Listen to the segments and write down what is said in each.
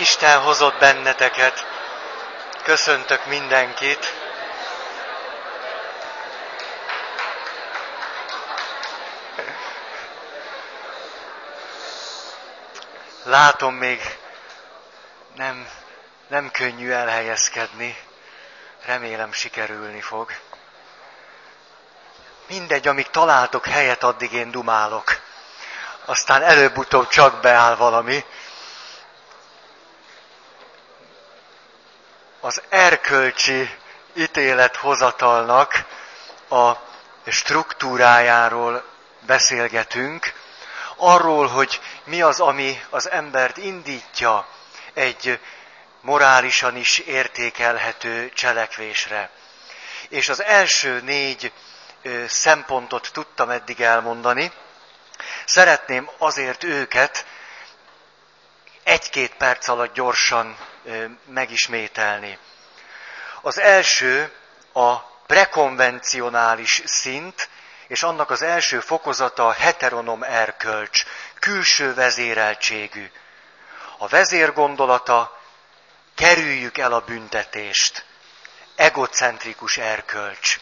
Isten hozott benneteket. Köszöntök mindenkit. Látom még nem, nem könnyű elhelyezkedni. Remélem sikerülni fog. Mindegy, amíg találtok helyet, addig én dumálok. Aztán előbb-utóbb csak beáll valami. Az erkölcsi ítélethozatalnak a struktúrájáról beszélgetünk, arról, hogy mi az, ami az embert indítja egy morálisan is értékelhető cselekvésre. És az első négy szempontot tudtam eddig elmondani. Szeretném azért őket egy-két perc alatt gyorsan megismételni. Az első a prekonvencionális szint, és annak az első fokozata a heteronom erkölcs, külső vezéreltségű. A vezér gondolata, kerüljük el a büntetést, egocentrikus erkölcs.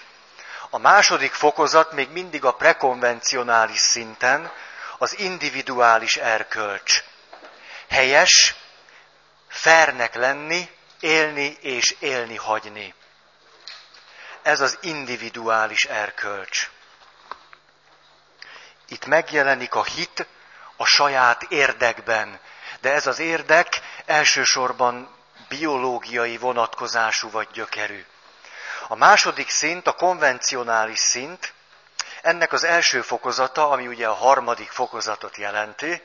A második fokozat még mindig a prekonvencionális szinten, az individuális erkölcs. Helyes, fernek lenni, élni és élni hagyni. Ez az individuális erkölcs. Itt megjelenik a hit a saját érdekben, de ez az érdek elsősorban biológiai vonatkozású vagy gyökerű. A második szint, a konvencionális szint, ennek az első fokozata, ami ugye a harmadik fokozatot jelenti,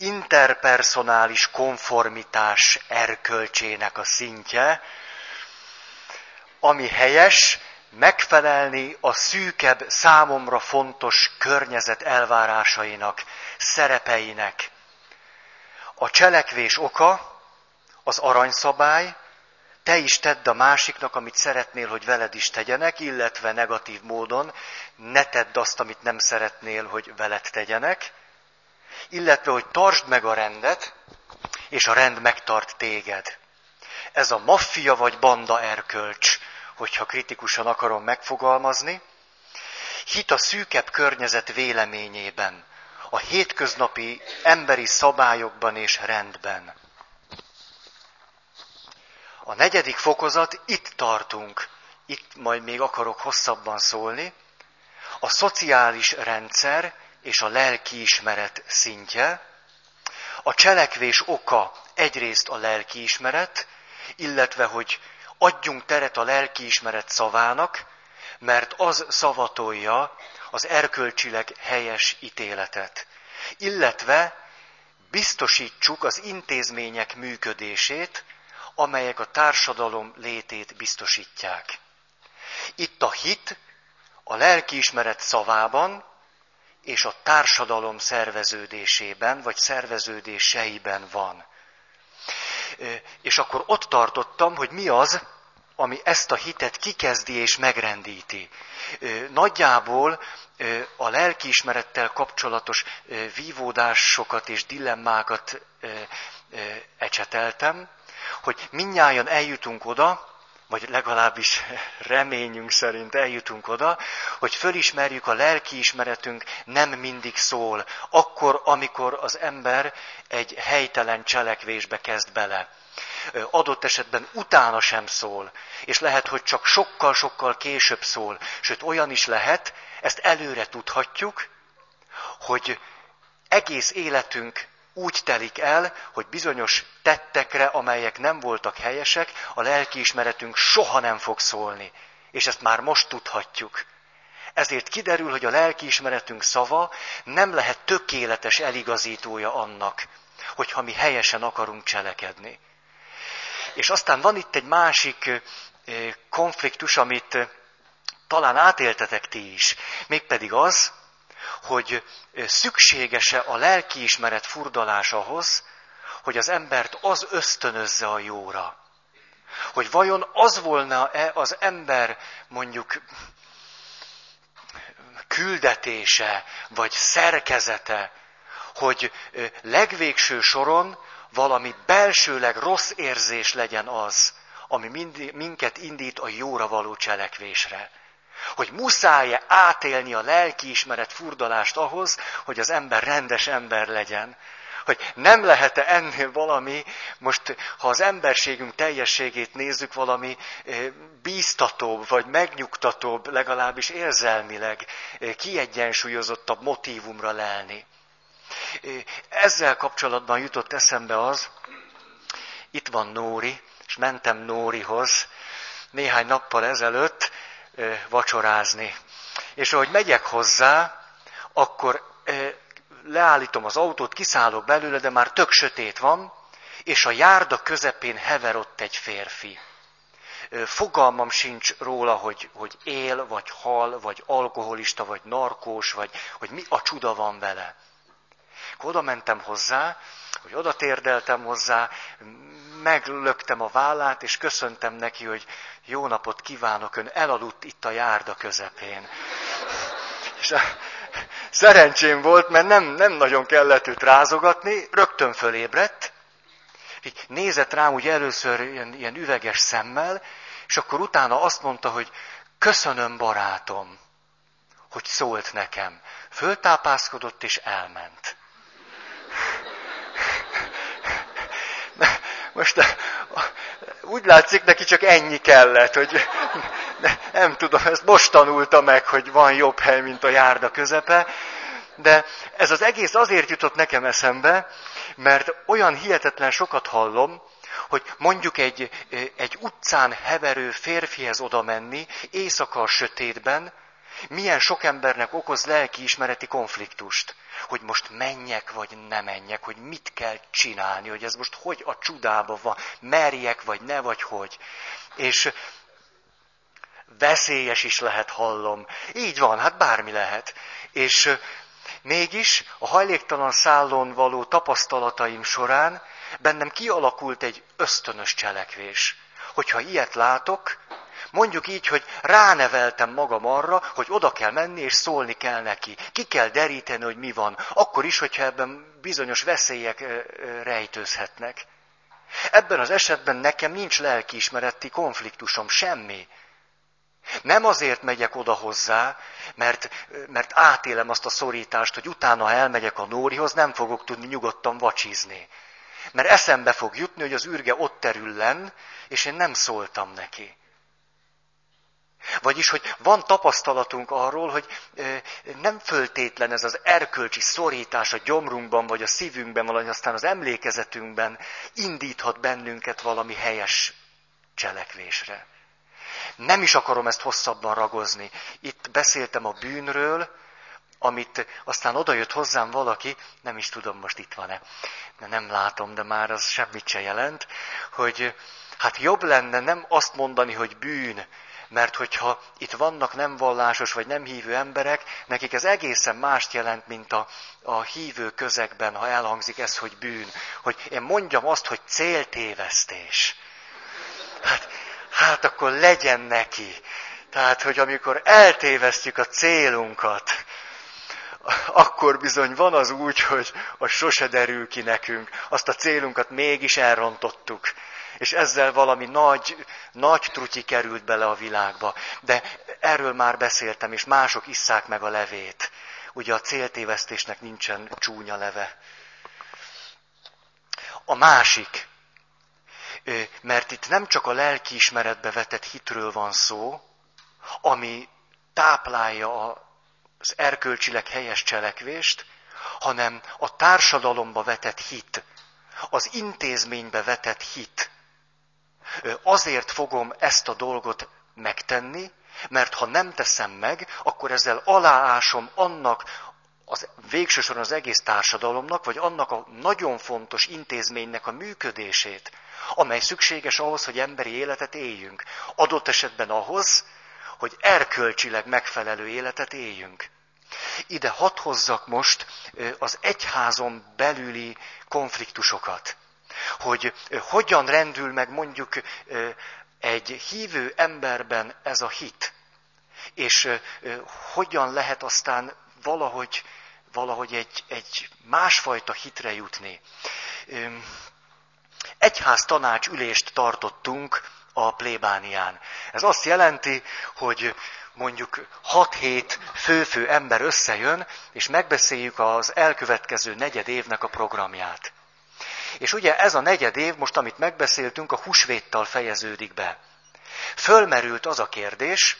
interpersonális konformitás erkölcsének a szintje, ami helyes, megfelelni a szűkebb, számomra fontos környezet elvárásainak, szerepeinek. A cselekvés oka, az aranyszabály, te is tedd a másiknak, amit szeretnél, hogy veled is tegyenek, illetve negatív módon ne tedd azt, amit nem szeretnél, hogy veled tegyenek illetve hogy tartsd meg a rendet, és a rend megtart téged. Ez a maffia vagy banda erkölcs, hogyha kritikusan akarom megfogalmazni. Hit a szűkebb környezet véleményében, a hétköznapi emberi szabályokban és rendben. A negyedik fokozat, itt tartunk, itt majd még akarok hosszabban szólni, a szociális rendszer és a lelkiismeret szintje. A cselekvés oka egyrészt a lelkiismeret, illetve hogy adjunk teret a lelkiismeret szavának, mert az szavatolja az erkölcsileg helyes ítéletet. Illetve biztosítsuk az intézmények működését, amelyek a társadalom létét biztosítják. Itt a hit a lelkiismeret szavában és a társadalom szerveződésében, vagy szerveződéseiben van. És akkor ott tartottam, hogy mi az, ami ezt a hitet kikezdi és megrendíti. Nagyjából a lelkiismerettel kapcsolatos vívódásokat és dilemmákat ecseteltem, hogy minnyáján eljutunk oda, vagy legalábbis reményünk szerint eljutunk oda, hogy fölismerjük a lelkiismeretünk nem mindig szól, akkor, amikor az ember egy helytelen cselekvésbe kezd bele. Adott esetben utána sem szól, és lehet, hogy csak sokkal-sokkal később szól, sőt olyan is lehet, ezt előre tudhatjuk, hogy egész életünk úgy telik el, hogy bizonyos tettekre, amelyek nem voltak helyesek, a lelkiismeretünk soha nem fog szólni. És ezt már most tudhatjuk. Ezért kiderül, hogy a lelkiismeretünk szava nem lehet tökéletes eligazítója annak, hogyha mi helyesen akarunk cselekedni. És aztán van itt egy másik konfliktus, amit talán átéltetek ti is, mégpedig az, hogy szükséges-e a lelkiismeret furdalás ahhoz, hogy az embert az ösztönözze a jóra. Hogy vajon az volna-e az ember mondjuk küldetése, vagy szerkezete, hogy legvégső soron valami belsőleg rossz érzés legyen az, ami mind, minket indít a jóra való cselekvésre. Hogy muszáj-e átélni a lelkiismeret furdalást ahhoz, hogy az ember rendes ember legyen. Hogy nem lehet-e ennél valami, most ha az emberségünk teljességét nézzük, valami bíztatóbb, vagy megnyugtatóbb, legalábbis érzelmileg kiegyensúlyozottabb motívumra lelni. Ezzel kapcsolatban jutott eszembe az, itt van Nóri, és mentem Nórihoz néhány nappal ezelőtt vacsorázni. És ahogy megyek hozzá, akkor leállítom az autót, kiszállok belőle, de már tök sötét van, és a járda közepén hever ott egy férfi. Fogalmam sincs róla, hogy, hogy él, vagy hal, vagy alkoholista, vagy narkós, vagy hogy mi a csuda van vele. Akkor oda mentem hozzá, hogy oda térdeltem hozzá, meglöktem a vállát, és köszöntem neki, hogy jó napot kívánok, ön elaludt itt a járda közepén. És szerencsém volt, mert nem, nem nagyon kellett őt rázogatni, rögtön fölébredt, így nézett rám úgy először ilyen, ilyen üveges szemmel, és akkor utána azt mondta, hogy köszönöm barátom, hogy szólt nekem. Föltápászkodott és elment. Most úgy látszik, neki csak ennyi kellett, hogy nem tudom, ezt most tanulta meg, hogy van jobb hely, mint a járda közepe, de ez az egész azért jutott nekem eszembe, mert olyan hihetetlen sokat hallom, hogy mondjuk egy, egy utcán heverő férfihez oda menni, éjszaka a sötétben, milyen sok embernek okoz lelkiismereti konfliktust. Hogy most menjek, vagy ne menjek, hogy mit kell csinálni, hogy ez most hogy a csudába van, merjek, vagy ne, vagy hogy. És veszélyes is lehet, hallom. Így van, hát bármi lehet. És mégis a hajléktalan szállón való tapasztalataim során bennem kialakult egy ösztönös cselekvés. Hogyha ilyet látok, Mondjuk így, hogy ráneveltem magam arra, hogy oda kell menni és szólni kell neki. Ki kell deríteni, hogy mi van. Akkor is, hogyha ebben bizonyos veszélyek rejtőzhetnek. Ebben az esetben nekem nincs lelkiismereti konfliktusom, semmi. Nem azért megyek oda hozzá, mert, mert átélem azt a szorítást, hogy utána, ha elmegyek a Nórihoz, nem fogok tudni nyugodtan vacsizni. Mert eszembe fog jutni, hogy az űrge ott terül len, és én nem szóltam neki. Vagyis, hogy van tapasztalatunk arról, hogy nem föltétlen ez az erkölcsi szorítás a gyomrunkban, vagy a szívünkben, vagy aztán az emlékezetünkben indíthat bennünket valami helyes cselekvésre. Nem is akarom ezt hosszabban ragozni. Itt beszéltem a bűnről, amit aztán odajött hozzám valaki, nem is tudom, most itt van-e, de nem látom, de már az semmit se jelent, hogy hát jobb lenne nem azt mondani, hogy bűn, mert hogyha itt vannak nem vallásos vagy nem hívő emberek, nekik ez egészen mást jelent, mint a, a hívő közegben, ha elhangzik ez, hogy bűn. Hogy én mondjam azt, hogy céltévesztés. Hát, hát akkor legyen neki. Tehát, hogy amikor eltévesztjük a célunkat, akkor bizony van az úgy, hogy a sose derül ki nekünk. Azt a célunkat mégis elrontottuk és ezzel valami nagy, nagy trutyi került bele a világba. De erről már beszéltem, és mások isszák meg a levét. Ugye a céltévesztésnek nincsen csúnya leve. A másik, mert itt nem csak a lelkiismeretbe vetett hitről van szó, ami táplálja az erkölcsileg helyes cselekvést, hanem a társadalomba vetett hit, az intézménybe vetett hit, Azért fogom ezt a dolgot megtenni, mert ha nem teszem meg, akkor ezzel aláásom annak az végső az egész társadalomnak, vagy annak a nagyon fontos intézménynek a működését, amely szükséges ahhoz, hogy emberi életet éljünk. Adott esetben ahhoz, hogy erkölcsileg megfelelő életet éljünk. Ide hadd hozzak most az egyházon belüli konfliktusokat hogy hogyan rendül meg mondjuk egy hívő emberben ez a hit, és hogyan lehet aztán valahogy, valahogy egy, egy másfajta hitre jutni. egyház tanács ülést tartottunk a plébánián. Ez azt jelenti, hogy mondjuk 6-7 fő-fő ember összejön, és megbeszéljük az elkövetkező negyed évnek a programját. És ugye ez a negyed év, most amit megbeszéltünk, a húsvéttal fejeződik be. Fölmerült az a kérdés,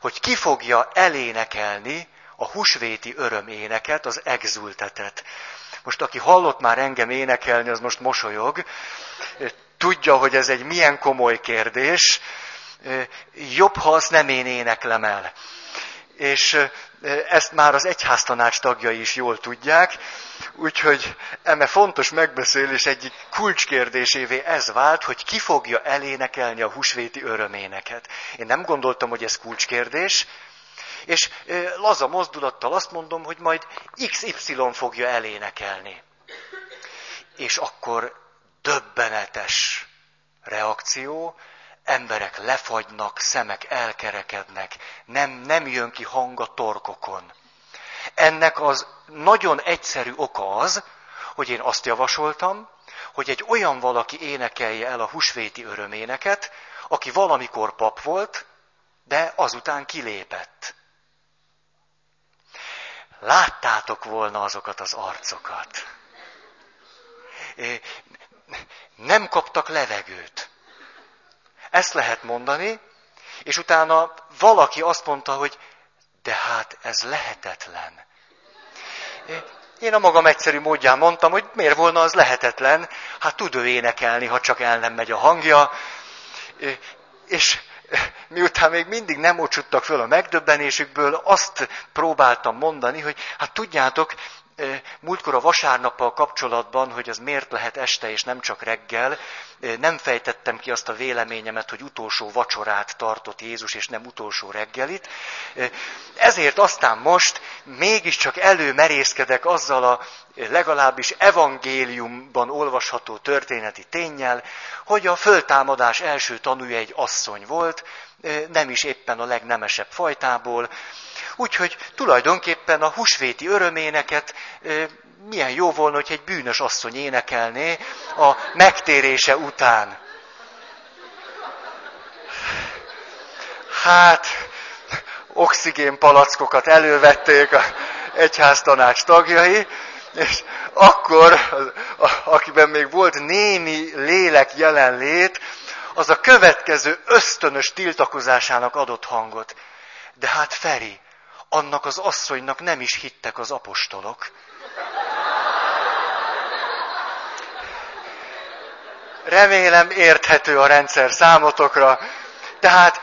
hogy ki fogja elénekelni a húsvéti öröméneket, az exultetet. Most aki hallott már engem énekelni, az most mosolyog. Tudja, hogy ez egy milyen komoly kérdés. Jobb, ha azt nem én éneklem el. És ezt már az egyháztanács tagjai is jól tudják, úgyhogy eme fontos megbeszélés egyik kulcskérdésévé ez vált, hogy ki fogja elénekelni a húsvéti öröméneket. Én nem gondoltam, hogy ez kulcskérdés, és laza mozdulattal azt mondom, hogy majd XY fogja elénekelni. És akkor döbbenetes reakció, emberek lefagynak, szemek elkerekednek, nem, nem jön ki hang a torkokon. Ennek az nagyon egyszerű oka az, hogy én azt javasoltam, hogy egy olyan valaki énekelje el a husvéti öröméneket, aki valamikor pap volt, de azután kilépett. Láttátok volna azokat az arcokat. Nem kaptak levegőt. Ezt lehet mondani, és utána valaki azt mondta, hogy de hát ez lehetetlen. Én a magam egyszerű módján mondtam, hogy miért volna az lehetetlen, hát tud ő énekelni, ha csak el nem megy a hangja. És miután még mindig nem ocsuttak föl a megdöbbenésükből, azt próbáltam mondani, hogy hát tudjátok, múltkor a vasárnappal kapcsolatban, hogy az miért lehet este és nem csak reggel, nem fejtettem ki azt a véleményemet, hogy utolsó vacsorát tartott Jézus, és nem utolsó reggelit. Ezért aztán most mégiscsak előmerészkedek azzal a legalábbis evangéliumban olvasható történeti tényel, hogy a föltámadás első tanúja egy asszony volt, nem is éppen a legnemesebb fajtából, Úgyhogy tulajdonképpen a husvéti öröméneket milyen jó volna, hogy egy bűnös asszony énekelné a megtérése után. Hát, oxigénpalackokat elővették a egyháztanács tagjai, és akkor, akiben még volt némi lélek jelenlét, az a következő ösztönös tiltakozásának adott hangot. De hát Feri, annak az asszonynak nem is hittek az apostolok. Remélem érthető a rendszer számotokra. Tehát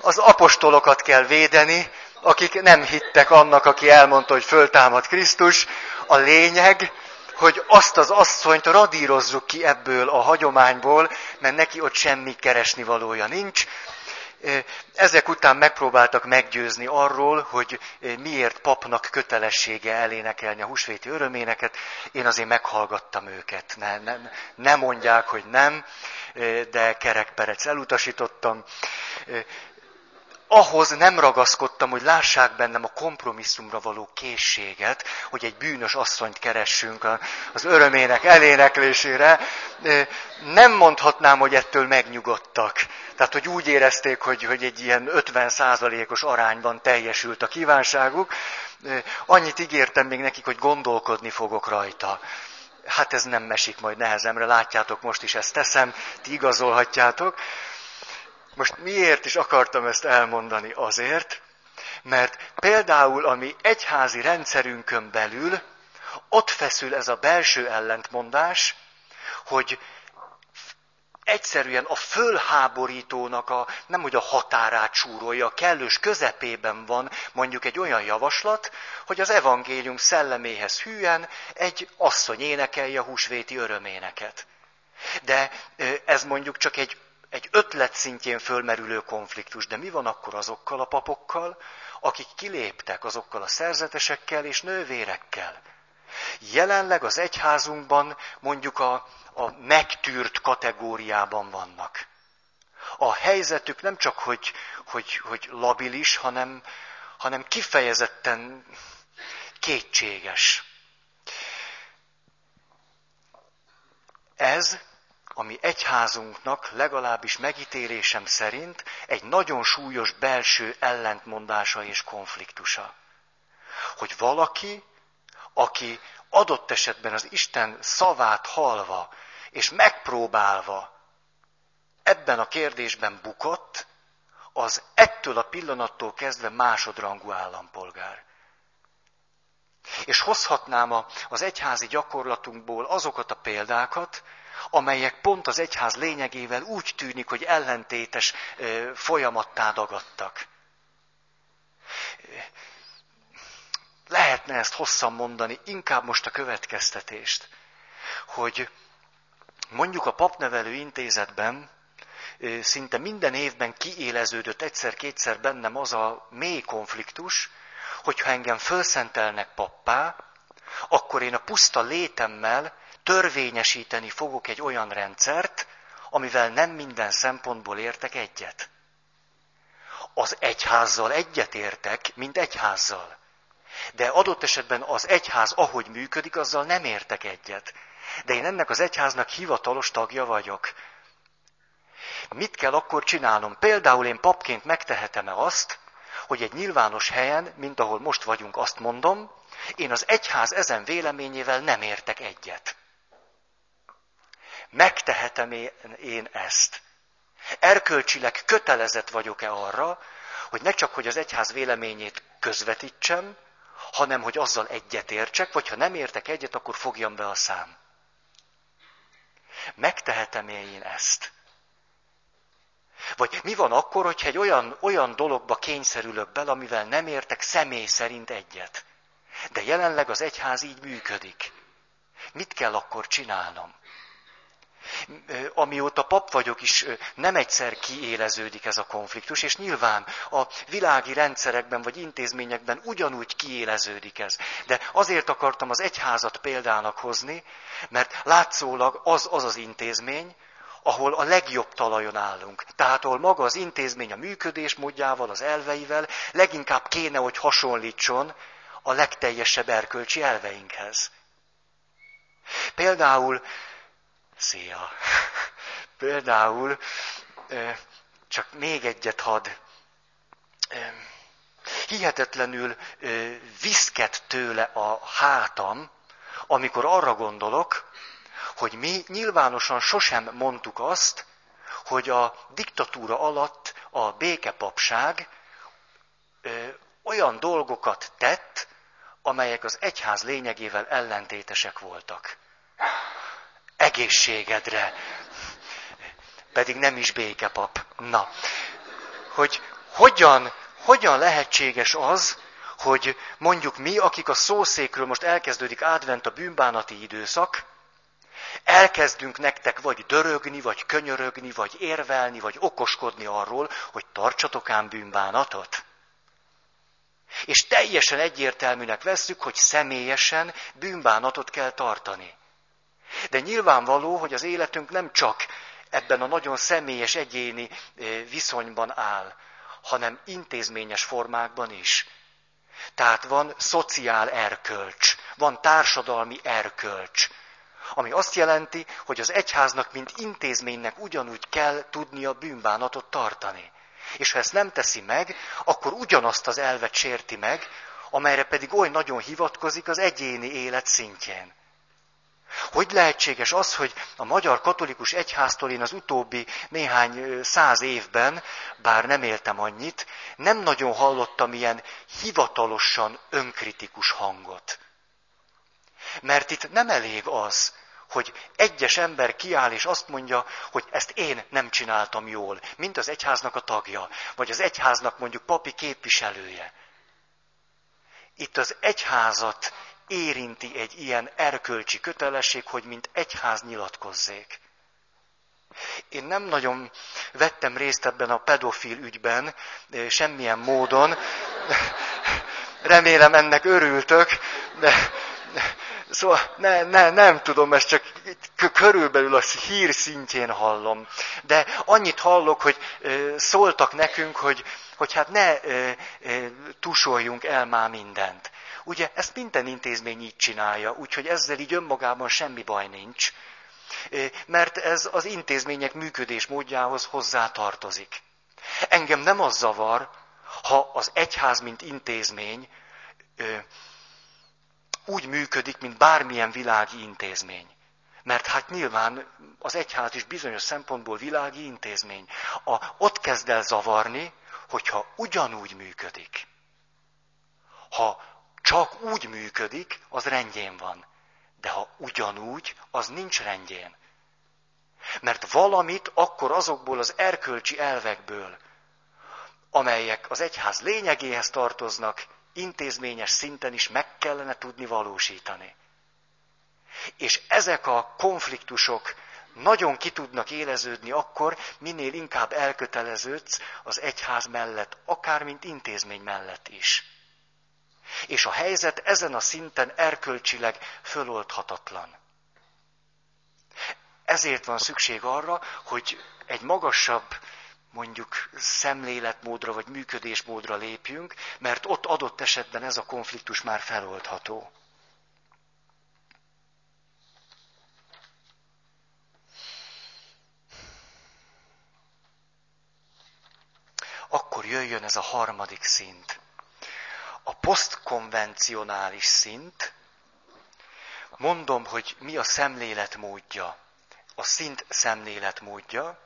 az apostolokat kell védeni, akik nem hittek annak, aki elmondta, hogy föltámad Krisztus. A lényeg, hogy azt az asszonyt radírozzuk ki ebből a hagyományból, mert neki ott semmi keresni valója nincs, ezek után megpróbáltak meggyőzni arról, hogy miért papnak kötelessége elénekelni a húsvéti öröméneket. Én azért meghallgattam őket. Ne, ne, ne mondják, hogy nem, de kerekperec elutasítottam ahhoz nem ragaszkodtam, hogy lássák bennem a kompromisszumra való készséget, hogy egy bűnös asszonyt keressünk az örömének eléneklésére. Nem mondhatnám, hogy ettől megnyugodtak. Tehát, hogy úgy érezték, hogy, hogy egy ilyen 50%-os arányban teljesült a kívánságuk. Annyit ígértem még nekik, hogy gondolkodni fogok rajta. Hát ez nem mesik majd nehezemre, látjátok, most is ezt teszem, ti igazolhatjátok. Most miért is akartam ezt elmondani? Azért, mert például a mi egyházi rendszerünkön belül ott feszül ez a belső ellentmondás, hogy egyszerűen a fölháborítónak a, nem hogy a határát súrolja, a kellős közepében van mondjuk egy olyan javaslat, hogy az evangélium szelleméhez hűen egy asszony énekelje a húsvéti öröméneket. De ez mondjuk csak egy egy ötlet szintjén fölmerülő konfliktus, de mi van akkor azokkal a papokkal, akik kiléptek azokkal a szerzetesekkel és nővérekkel? Jelenleg az egyházunkban mondjuk a, a megtűrt kategóriában vannak. A helyzetük nem csak, hogy, hogy, hogy labilis, hanem, hanem kifejezetten kétséges. Ez ami egyházunknak legalábbis megítélésem szerint egy nagyon súlyos belső ellentmondása és konfliktusa. Hogy valaki, aki adott esetben az Isten szavát halva és megpróbálva ebben a kérdésben bukott, az ettől a pillanattól kezdve másodrangú állampolgár. És hozhatnám az egyházi gyakorlatunkból azokat a példákat, amelyek pont az egyház lényegével úgy tűnik, hogy ellentétes folyamattá dagadtak. Lehetne ezt hosszan mondani, inkább most a következtetést, hogy mondjuk a papnevelő intézetben szinte minden évben kiéleződött egyszer-kétszer bennem az a mély konfliktus, hogyha engem fölszentelnek pappá, akkor én a puszta létemmel törvényesíteni fogok egy olyan rendszert, amivel nem minden szempontból értek egyet. Az egyházzal egyet értek, mint egyházzal. De adott esetben az egyház, ahogy működik, azzal nem értek egyet. De én ennek az egyháznak hivatalos tagja vagyok. Mit kell akkor csinálnom? Például én papként megtehetem-e azt, hogy egy nyilvános helyen, mint ahol most vagyunk, azt mondom, én az egyház ezen véleményével nem értek egyet. Megtehetem én ezt? Erkölcsileg kötelezett vagyok-e arra, hogy ne csak, hogy az egyház véleményét közvetítsem, hanem, hogy azzal egyetértsek, vagy ha nem értek egyet, akkor fogjam be a szám. Megtehetem -e én ezt? Vagy mi van akkor, hogyha egy olyan, olyan dologba kényszerülök bele, amivel nem értek személy szerint egyet? De jelenleg az egyház így működik. Mit kell akkor csinálnom? Amióta pap vagyok is, nem egyszer kiéleződik ez a konfliktus, és nyilván a világi rendszerekben vagy intézményekben ugyanúgy kiéleződik ez. De azért akartam az egyházat példának hozni, mert látszólag az az az intézmény, ahol a legjobb talajon állunk. Tehát ahol maga az intézmény a működés módjával, az elveivel leginkább kéne, hogy hasonlítson a legteljesebb erkölcsi elveinkhez. Például, szia, például, csak még egyet had, hihetetlenül viszket tőle a hátam, amikor arra gondolok, hogy mi nyilvánosan sosem mondtuk azt, hogy a diktatúra alatt a békepapság olyan dolgokat tett, amelyek az egyház lényegével ellentétesek voltak. Egészségedre. Pedig nem is békepap. Na, hogy hogyan, hogyan lehetséges az, hogy mondjuk mi, akik a szószékről most elkezdődik advent a bűnbánati időszak, elkezdünk nektek vagy dörögni, vagy könyörögni, vagy érvelni, vagy okoskodni arról, hogy tartsatok ám bűnbánatot. És teljesen egyértelműnek vesszük, hogy személyesen bűnbánatot kell tartani. De nyilvánvaló, hogy az életünk nem csak ebben a nagyon személyes egyéni viszonyban áll, hanem intézményes formákban is. Tehát van szociál erkölcs, van társadalmi erkölcs, ami azt jelenti, hogy az egyháznak, mint intézménynek ugyanúgy kell tudnia bűnbánatot tartani. És ha ezt nem teszi meg, akkor ugyanazt az elvet sérti meg, amelyre pedig oly nagyon hivatkozik az egyéni élet szintjén. Hogy lehetséges az, hogy a magyar katolikus egyháztól én az utóbbi néhány száz évben, bár nem éltem annyit, nem nagyon hallottam ilyen hivatalosan önkritikus hangot. Mert itt nem elég az, hogy egyes ember kiáll és azt mondja, hogy ezt én nem csináltam jól, mint az egyháznak a tagja, vagy az egyháznak mondjuk papi képviselője. Itt az egyházat érinti egy ilyen erkölcsi kötelesség, hogy mint egyház nyilatkozzék. Én nem nagyon vettem részt ebben a pedofil ügyben, semmilyen módon. Remélem ennek örültök, de Szóval ne, ne, nem tudom, ezt csak körülbelül a hír szintjén hallom. De annyit hallok, hogy szóltak nekünk, hogy, hogy hát ne tusoljunk el már mindent. Ugye ezt minden intézmény így csinálja, úgyhogy ezzel így önmagában semmi baj nincs. Mert ez az intézmények működés módjához hozzá tartozik. Engem nem az zavar, ha az egyház, mint intézmény úgy működik, mint bármilyen világi intézmény. Mert hát nyilván az egyház is bizonyos szempontból világi intézmény. A, ott kezd el zavarni, hogyha ugyanúgy működik. Ha csak úgy működik, az rendjén van. De ha ugyanúgy, az nincs rendjén. Mert valamit akkor azokból az erkölcsi elvekből, amelyek az egyház lényegéhez tartoznak, intézményes szinten is meg kellene tudni valósítani. És ezek a konfliktusok nagyon ki tudnak éleződni akkor, minél inkább elköteleződsz az egyház mellett, akár mint intézmény mellett is. És a helyzet ezen a szinten erkölcsileg föloldhatatlan. Ezért van szükség arra, hogy egy magasabb, mondjuk szemléletmódra vagy működésmódra lépjünk, mert ott adott esetben ez a konfliktus már feloldható. Akkor jöjjön ez a harmadik szint. A posztkonvencionális szint, mondom, hogy mi a szemléletmódja, a szint szemléletmódja.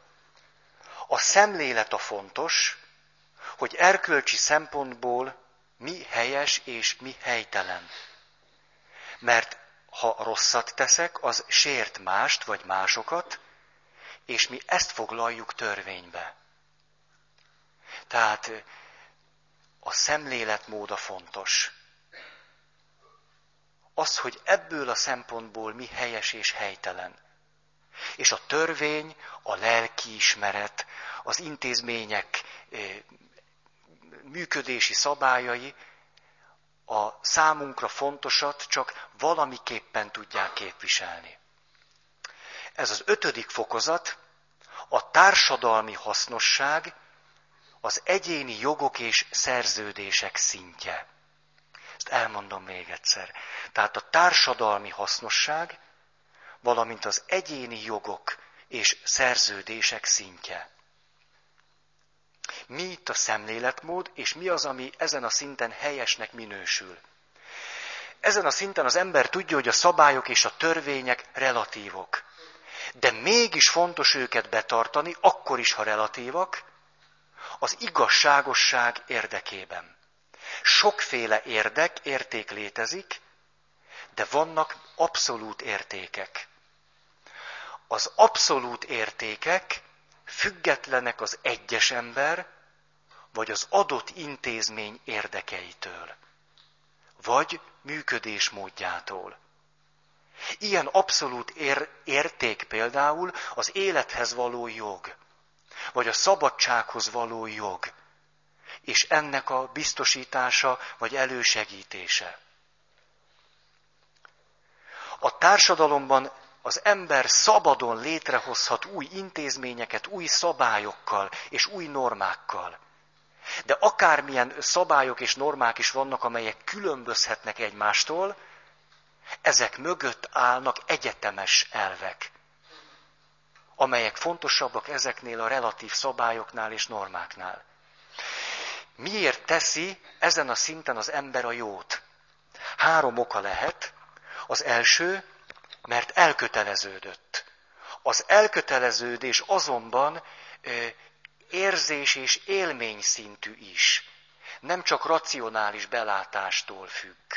A szemlélet a fontos, hogy erkölcsi szempontból mi helyes és mi helytelen. Mert ha rosszat teszek, az sért mást vagy másokat, és mi ezt foglaljuk törvénybe. Tehát a szemléletmód a fontos. Az, hogy ebből a szempontból mi helyes és helytelen. És a törvény, a lelkiismeret, az intézmények működési szabályai a számunkra fontosat csak valamiképpen tudják képviselni. Ez az ötödik fokozat, a társadalmi hasznosság az egyéni jogok és szerződések szintje. Ezt elmondom még egyszer. Tehát a társadalmi hasznosság, valamint az egyéni jogok és szerződések szintje. Mi itt a szemléletmód, és mi az, ami ezen a szinten helyesnek minősül. Ezen a szinten az ember tudja, hogy a szabályok és a törvények relatívok. De mégis fontos őket betartani, akkor is, ha relatívak, az igazságosság érdekében. Sokféle érdek, érték létezik, de vannak abszolút értékek. Az abszolút értékek függetlenek az egyes ember, vagy az adott intézmény érdekeitől, vagy működésmódjától. Ilyen abszolút ér, érték például az élethez való jog vagy a szabadsághoz való jog, és ennek a biztosítása vagy elősegítése. A társadalomban az ember szabadon létrehozhat új intézményeket, új szabályokkal és új normákkal. De akármilyen szabályok és normák is vannak, amelyek különbözhetnek egymástól, ezek mögött állnak egyetemes elvek amelyek fontosabbak ezeknél a relatív szabályoknál és normáknál. Miért teszi ezen a szinten az ember a jót? Három oka lehet. Az első, mert elköteleződött. Az elköteleződés azonban érzés és élmény szintű is. Nem csak racionális belátástól függ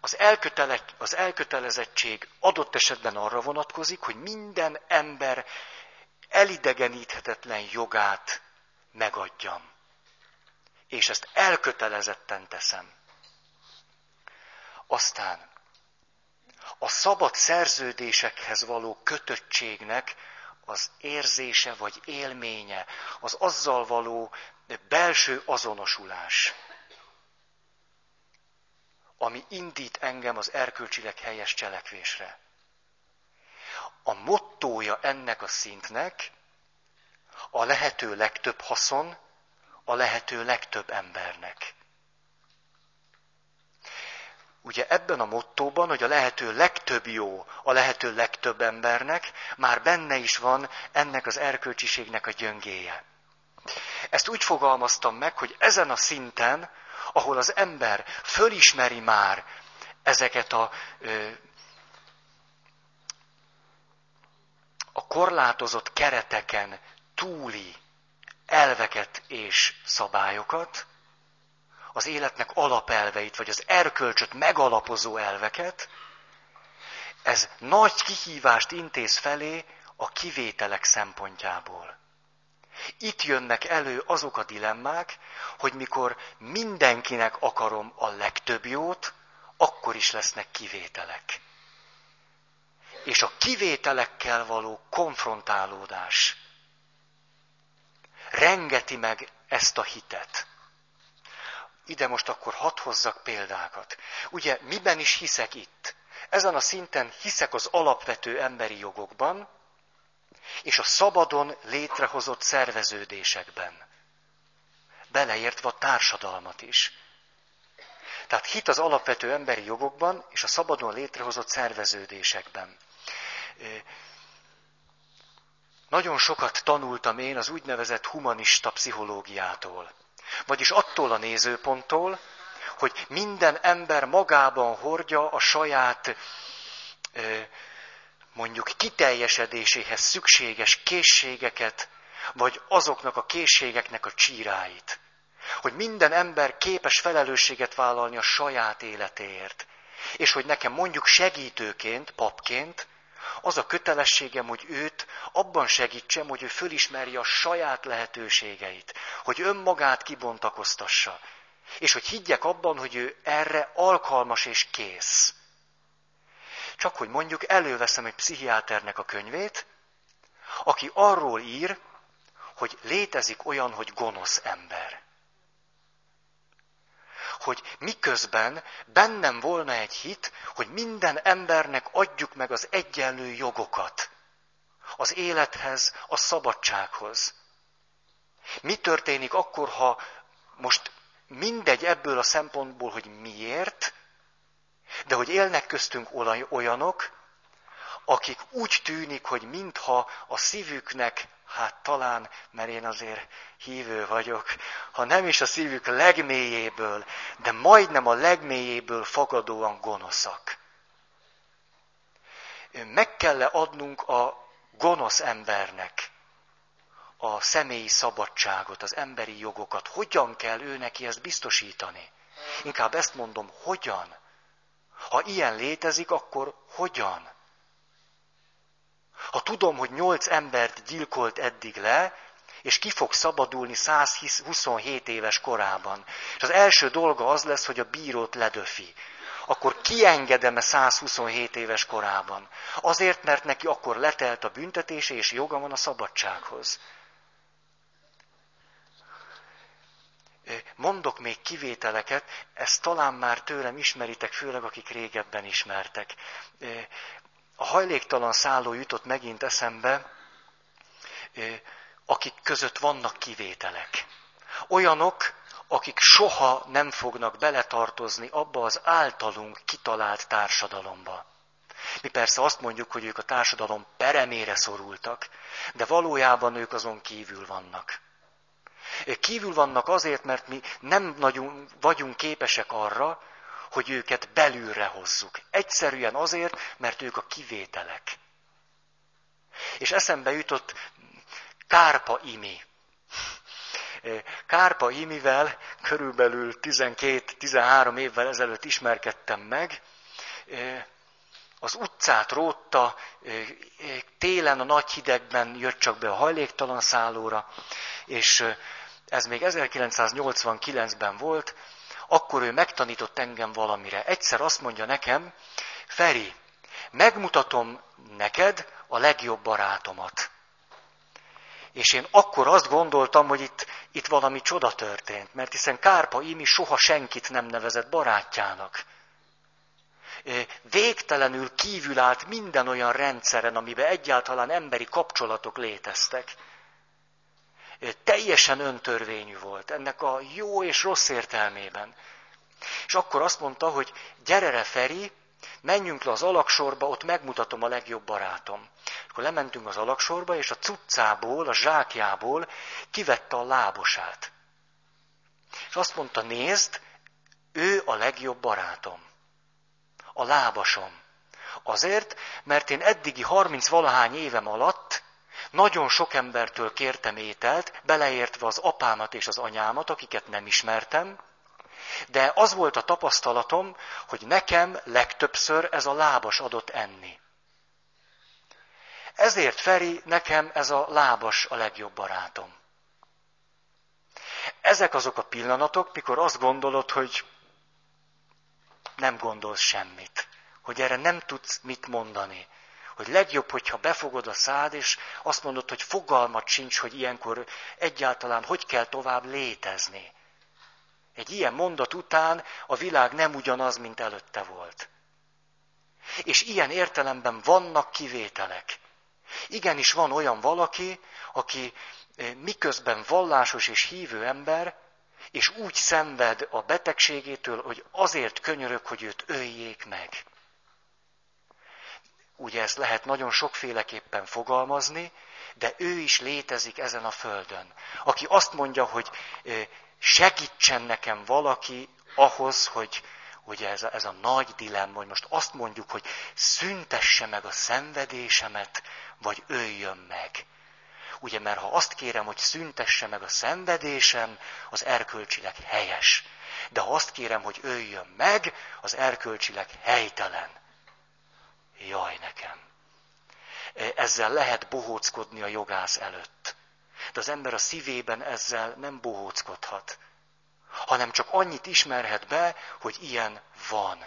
az, elkötele, az elkötelezettség adott esetben arra vonatkozik, hogy minden ember elidegeníthetetlen jogát megadjam. És ezt elkötelezetten teszem. Aztán a szabad szerződésekhez való kötöttségnek az érzése vagy élménye, az azzal való belső azonosulás ami indít engem az erkölcsileg helyes cselekvésre. A mottója ennek a szintnek a lehető legtöbb haszon a lehető legtöbb embernek. ugye ebben a mottóban, hogy a lehető legtöbb jó a lehető legtöbb embernek, már benne is van ennek az erkölcsiségnek a gyöngéje. Ezt úgy fogalmaztam meg, hogy ezen a szinten, ahol az ember fölismeri már ezeket a, a korlátozott kereteken túli elveket és szabályokat, az életnek alapelveit, vagy az erkölcsöt megalapozó elveket, ez nagy kihívást intéz felé a kivételek szempontjából. Itt jönnek elő azok a dilemmák, hogy mikor mindenkinek akarom a legtöbb jót, akkor is lesznek kivételek. És a kivételekkel való konfrontálódás rengeti meg ezt a hitet. Ide most akkor hadd hozzak példákat. Ugye, miben is hiszek itt? Ezen a szinten hiszek az alapvető emberi jogokban, és a szabadon létrehozott szerveződésekben. Beleértve a társadalmat is. Tehát hit az alapvető emberi jogokban és a szabadon létrehozott szerveződésekben. Nagyon sokat tanultam én az úgynevezett humanista pszichológiától. Vagyis attól a nézőponttól, hogy minden ember magában hordja a saját mondjuk kiteljesedéséhez szükséges készségeket, vagy azoknak a készségeknek a csíráit. Hogy minden ember képes felelősséget vállalni a saját életéért. És hogy nekem mondjuk segítőként, papként, az a kötelességem, hogy őt abban segítsem, hogy ő fölismerje a saját lehetőségeit, hogy önmagát kibontakoztassa, és hogy higgyek abban, hogy ő erre alkalmas és kész. Csak hogy mondjuk előveszem egy pszichiáternek a könyvét, aki arról ír, hogy létezik olyan, hogy gonosz ember. Hogy miközben bennem volna egy hit, hogy minden embernek adjuk meg az egyenlő jogokat. Az élethez, a szabadsághoz. Mi történik akkor, ha most mindegy ebből a szempontból, hogy miért, de hogy élnek köztünk olyanok, akik úgy tűnik, hogy mintha a szívüknek, hát talán, mert én azért hívő vagyok, ha nem is a szívük legmélyéből, de majdnem a legmélyéből fogadóan gonoszak. Meg kell -e adnunk a gonosz embernek a személyi szabadságot, az emberi jogokat? Hogyan kell ő neki ezt biztosítani? Inkább ezt mondom, hogyan? Ha ilyen létezik, akkor hogyan? Ha tudom, hogy nyolc embert gyilkolt eddig le, és ki fog szabadulni 127 éves korában, és az első dolga az lesz, hogy a bírót ledöfi, akkor kiengedem-e 127 éves korában? Azért, mert neki akkor letelt a büntetése, és joga van a szabadsághoz. Mondok még kivételeket, ezt talán már tőlem ismeritek, főleg akik régebben ismertek. A hajléktalan szálló jutott megint eszembe, akik között vannak kivételek. Olyanok, akik soha nem fognak beletartozni abba az általunk kitalált társadalomba. Mi persze azt mondjuk, hogy ők a társadalom peremére szorultak, de valójában ők azon kívül vannak. Kívül vannak azért, mert mi nem nagyon vagyunk képesek arra, hogy őket belülre hozzuk. Egyszerűen azért, mert ők a kivételek. És eszembe jutott Kárpa Imi. Kárpa Imivel körülbelül 12-13 évvel ezelőtt ismerkedtem meg. Az utcát rótta, télen a nagy hidegben jött csak be a hajléktalan szállóra, és ez még 1989-ben volt, akkor ő megtanított engem valamire. Egyszer azt mondja nekem, Feri, megmutatom neked a legjobb barátomat. És én akkor azt gondoltam, hogy itt, itt valami csoda történt, mert hiszen Kárpa Imi soha senkit nem nevezett barátjának. Végtelenül kívül állt minden olyan rendszeren, amiben egyáltalán emberi kapcsolatok léteztek teljesen öntörvényű volt, ennek a jó és rossz értelmében. És akkor azt mondta, hogy gyere Feri, menjünk le az alaksorba, ott megmutatom a legjobb barátom. Akkor lementünk az alaksorba, és a cuccából, a zsákjából kivette a lábosát. És azt mondta, nézd, ő a legjobb barátom. A lábasom. Azért, mert én eddigi 30 valahány évem alatt nagyon sok embertől kértem ételt, beleértve az apámat és az anyámat, akiket nem ismertem, de az volt a tapasztalatom, hogy nekem legtöbbször ez a lábas adott enni. Ezért Feri, nekem ez a lábas a legjobb barátom. Ezek azok a pillanatok, mikor azt gondolod, hogy nem gondolsz semmit, hogy erre nem tudsz mit mondani, hogy legjobb, hogyha befogod a szád, és azt mondod, hogy fogalmat sincs, hogy ilyenkor egyáltalán hogy kell tovább létezni. Egy ilyen mondat után a világ nem ugyanaz, mint előtte volt. És ilyen értelemben vannak kivételek. Igenis van olyan valaki, aki eh, miközben vallásos és hívő ember, és úgy szenved a betegségétől, hogy azért könyörög, hogy őt öljék meg. Ugye ezt lehet nagyon sokféleképpen fogalmazni, de ő is létezik ezen a földön. Aki azt mondja, hogy segítsen nekem valaki ahhoz, hogy ugye ez a, ez a nagy dilemma, hogy most azt mondjuk, hogy szüntesse meg a szenvedésemet, vagy öljön meg. Ugye, mert ha azt kérem, hogy szüntesse meg a szenvedésem, az erkölcsileg helyes. De ha azt kérem, hogy öljön meg, az erkölcsileg helytelen. Jaj nekem. Ezzel lehet bohóckodni a jogász előtt. De az ember a szívében ezzel nem bohóckodhat, hanem csak annyit ismerhet be, hogy ilyen van.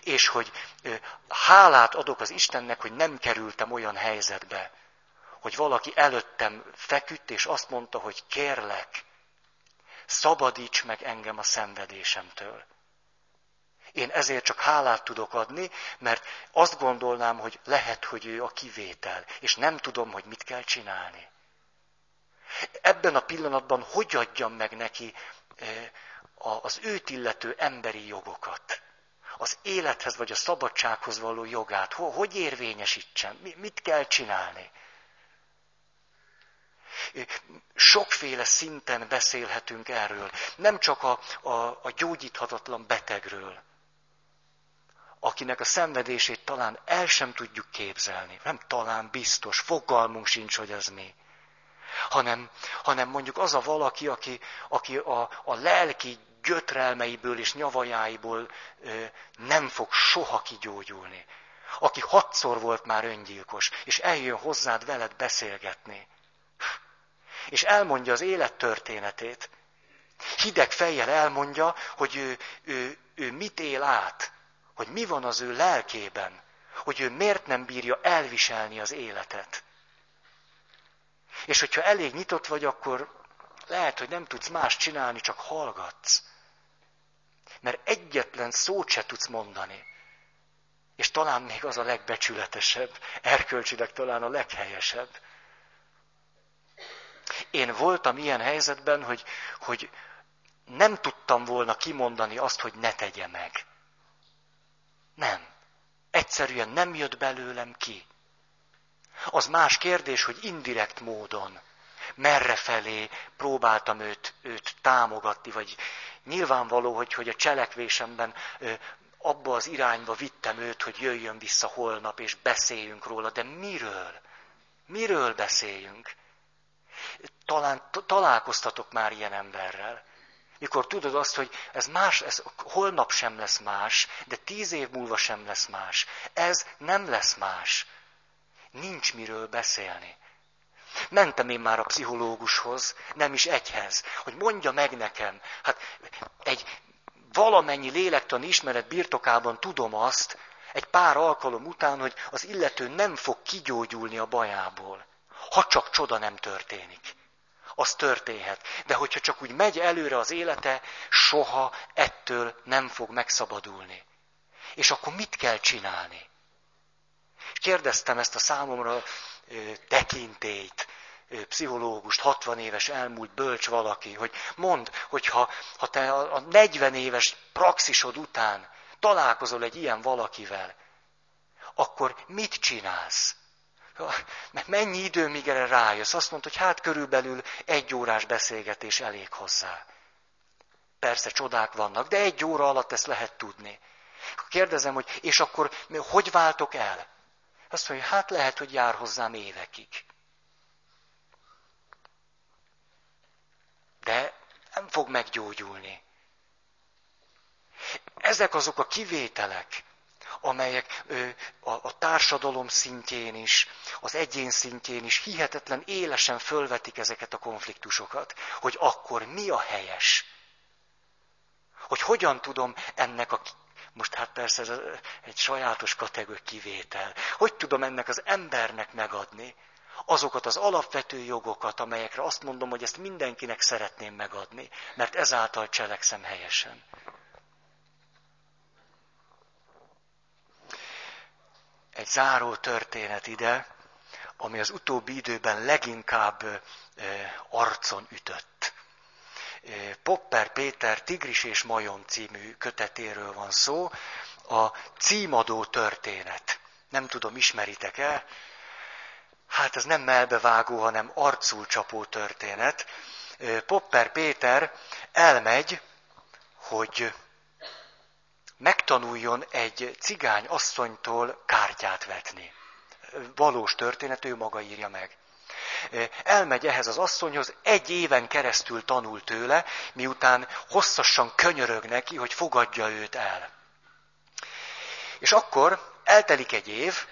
És hogy hálát adok az Istennek, hogy nem kerültem olyan helyzetbe, hogy valaki előttem feküdt, és azt mondta, hogy kérlek, szabadíts meg engem a szenvedésemtől. Én ezért csak hálát tudok adni, mert azt gondolnám, hogy lehet, hogy ő a kivétel, és nem tudom, hogy mit kell csinálni. Ebben a pillanatban hogy adjam meg neki eh, az őt illető emberi jogokat? Az élethez vagy a szabadsághoz való jogát, hogy érvényesítsen, mit kell csinálni? Sokféle szinten beszélhetünk erről, nem csak a, a, a gyógyíthatatlan betegről, akinek a szenvedését talán el sem tudjuk képzelni. Nem talán biztos, fogalmunk sincs, hogy ez mi hanem, hanem mondjuk az a valaki, aki, aki a, a lelki gyötrelmeiből és nyavajáiból ö, nem fog soha kigyógyulni. Aki hatszor volt már öngyilkos, és eljön hozzád veled beszélgetni. És elmondja az élet történetét. Hideg fejjel elmondja, hogy ő, ő, ő mit él át, hogy mi van az ő lelkében, hogy ő miért nem bírja elviselni az életet. És hogyha elég nyitott vagy, akkor lehet, hogy nem tudsz más csinálni, csak hallgatsz. Mert egyetlen szót se tudsz mondani. És talán még az a legbecsületesebb, erkölcsileg talán a leghelyesebb. Én voltam ilyen helyzetben, hogy, hogy nem tudtam volna kimondani azt, hogy ne tegye meg. Nem. Egyszerűen nem jött belőlem ki. Az más kérdés, hogy indirekt módon, merre felé próbáltam őt, őt támogatni, vagy nyilvánvaló, hogy, hogy a cselekvésemben abba az irányba vittem őt, hogy jöjjön vissza holnap, és beszéljünk róla, de miről? Miről beszéljünk? Talán találkoztatok már ilyen emberrel. Mikor tudod azt, hogy ez más, ez holnap sem lesz más, de tíz év múlva sem lesz más. Ez nem lesz más nincs miről beszélni. Mentem én már a pszichológushoz, nem is egyhez, hogy mondja meg nekem, hát egy valamennyi lélektani ismeret birtokában tudom azt, egy pár alkalom után, hogy az illető nem fog kigyógyulni a bajából, ha csak csoda nem történik. Az történhet. De hogyha csak úgy megy előre az élete, soha ettől nem fog megszabadulni. És akkor mit kell csinálni? kérdeztem ezt a számomra tekintélyt, pszichológust, 60 éves elmúlt bölcs valaki, hogy mond, hogy ha, ha te a 40 éves praxisod után találkozol egy ilyen valakivel, akkor mit csinálsz? Mert mennyi idő, míg erre rájössz? Azt mondta, hogy hát körülbelül egy órás beszélgetés elég hozzá. Persze csodák vannak, de egy óra alatt ezt lehet tudni. Kérdezem, hogy és akkor hogy váltok el? Azt mondja, hát lehet, hogy jár hozzám évekig. De nem fog meggyógyulni. Ezek azok a kivételek, amelyek a, társadalom szintjén is, az egyén szintjén is hihetetlen élesen fölvetik ezeket a konfliktusokat, hogy akkor mi a helyes. Hogy hogyan tudom ennek a most hát persze ez egy sajátos kategória kivétel. Hogy tudom ennek az embernek megadni azokat az alapvető jogokat, amelyekre azt mondom, hogy ezt mindenkinek szeretném megadni, mert ezáltal cselekszem helyesen. Egy záró történet ide, ami az utóbbi időben leginkább arcon ütött. Popper Péter Tigris és Majom című kötetéről van szó, a címadó történet. Nem tudom, ismeritek-e? Hát ez nem melbevágó, hanem arcul csapó történet. Popper Péter elmegy, hogy megtanuljon egy cigány asszonytól kártyát vetni. Valós történet, ő maga írja meg elmegy ehhez az asszonyhoz, egy éven keresztül tanul tőle, miután hosszasan könyörög neki, hogy fogadja őt el. És akkor eltelik egy év,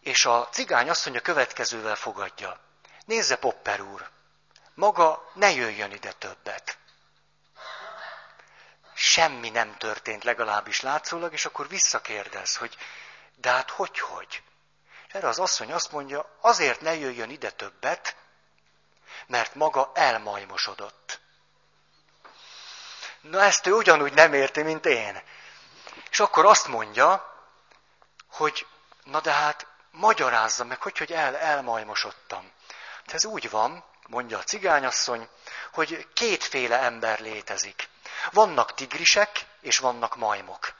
és a cigány asszony a következővel fogadja. Nézze, Popper úr, maga ne jöjjön ide többet. Semmi nem történt, legalábbis látszólag, és akkor visszakérdez, hogy de hát hogy, hogy? Erre az asszony azt mondja, azért ne jöjjön ide többet, mert maga elmajmosodott. Na ezt ő ugyanúgy nem érti, mint én. És akkor azt mondja, hogy na de hát magyarázza meg, hogy, hogy el, elmajmosodtam. Hát ez úgy van, mondja a cigányasszony, hogy kétféle ember létezik. Vannak tigrisek, és vannak majmok.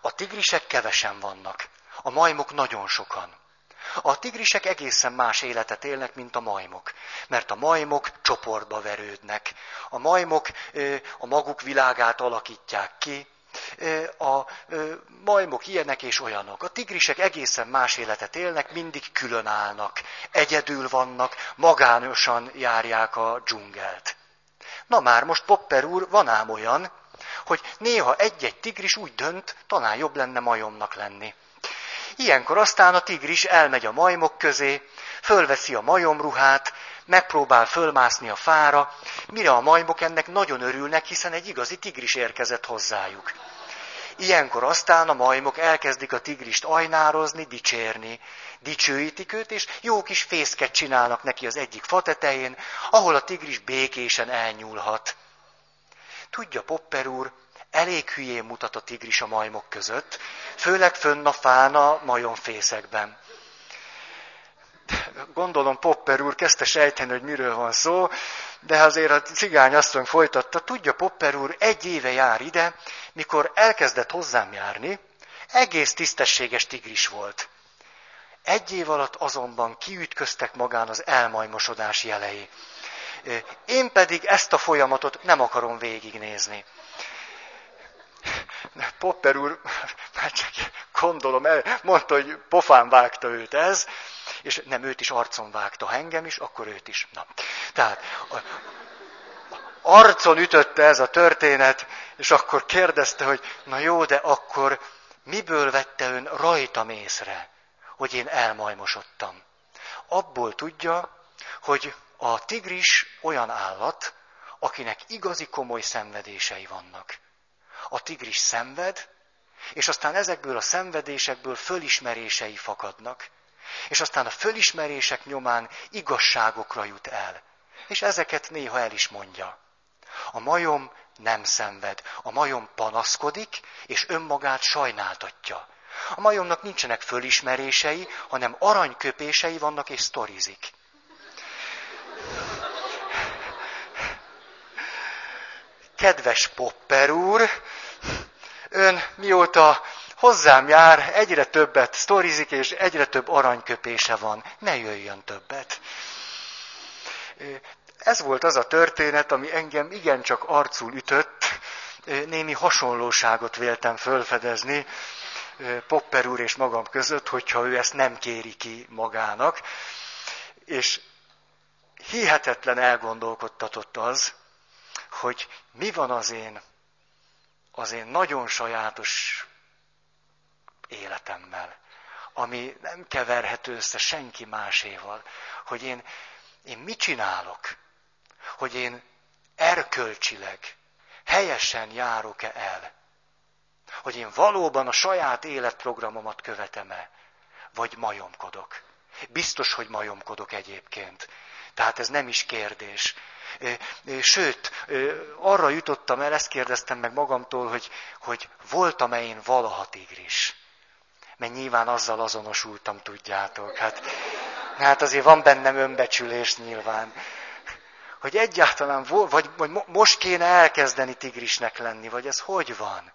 A tigrisek kevesen vannak. A majmok nagyon sokan. A tigrisek egészen más életet élnek, mint a majmok. Mert a majmok csoportba verődnek. A majmok a maguk világát alakítják ki. A majmok ilyenek és olyanok. A tigrisek egészen más életet élnek, mindig külön állnak. Egyedül vannak, magánosan járják a dzsungelt. Na már most Popper úr, van ám olyan, hogy néha egy-egy tigris úgy dönt, talán jobb lenne majomnak lenni. Ilyenkor aztán a tigris elmegy a majmok közé, fölveszi a majomruhát, megpróbál fölmászni a fára, mire a majmok ennek nagyon örülnek, hiszen egy igazi tigris érkezett hozzájuk. Ilyenkor aztán a majmok elkezdik a tigrist ajnározni, dicsérni. Dicsőítik őt, és jó kis fészket csinálnak neki az egyik fa tetején, ahol a tigris békésen elnyúlhat. Tudja Popper úr, elég hülyén mutat a tigris a majmok között, főleg fönn a fán a majomfészekben. Gondolom Popper úr kezdte sejteni, hogy miről van szó, de azért a cigány asszony folytatta, tudja Popper úr, egy éve jár ide, mikor elkezdett hozzám járni, egész tisztességes tigris volt. Egy év alatt azonban kiütköztek magán az elmajmosodás jelei. Én pedig ezt a folyamatot nem akarom végignézni. Popper úr, már csak gondolom, mondta, hogy pofán vágta őt ez, és nem őt is arcon vágta, ha engem is, akkor őt is. Na. Tehát a, arcon ütötte ez a történet, és akkor kérdezte, hogy na jó, de akkor miből vette ön rajtam észre, hogy én elmajmosodtam? Abból tudja, hogy a tigris olyan állat, akinek igazi komoly szenvedései vannak a tigris szenved, és aztán ezekből a szenvedésekből fölismerései fakadnak. És aztán a fölismerések nyomán igazságokra jut el. És ezeket néha el is mondja. A majom nem szenved. A majom panaszkodik, és önmagát sajnáltatja. A majomnak nincsenek fölismerései, hanem aranyköpései vannak és sztorizik. Kedves Popper úr, ön mióta hozzám jár, egyre többet sztorizik, és egyre több aranyköpése van. Ne jöjjön többet. Ez volt az a történet, ami engem igencsak arcul ütött, némi hasonlóságot véltem fölfedezni Popper úr és magam között, hogyha ő ezt nem kéri ki magának. És hihetetlen elgondolkodtatott az, hogy mi van az én, az én nagyon sajátos életemmel, ami nem keverhető össze senki máséval, hogy én, én mit csinálok, hogy én erkölcsileg, helyesen járok-e el, hogy én valóban a saját életprogramomat követem-e, vagy majomkodok. Biztos, hogy majomkodok egyébként. Tehát ez nem is kérdés. Sőt, arra jutottam el, ezt kérdeztem meg magamtól, hogy, hogy voltam-e én valaha tigris. Mert nyilván azzal azonosultam, tudjátok. Hát, hát azért van bennem önbecsülés nyilván. Hogy egyáltalán, vagy, vagy most kéne elkezdeni tigrisnek lenni, vagy ez hogy van?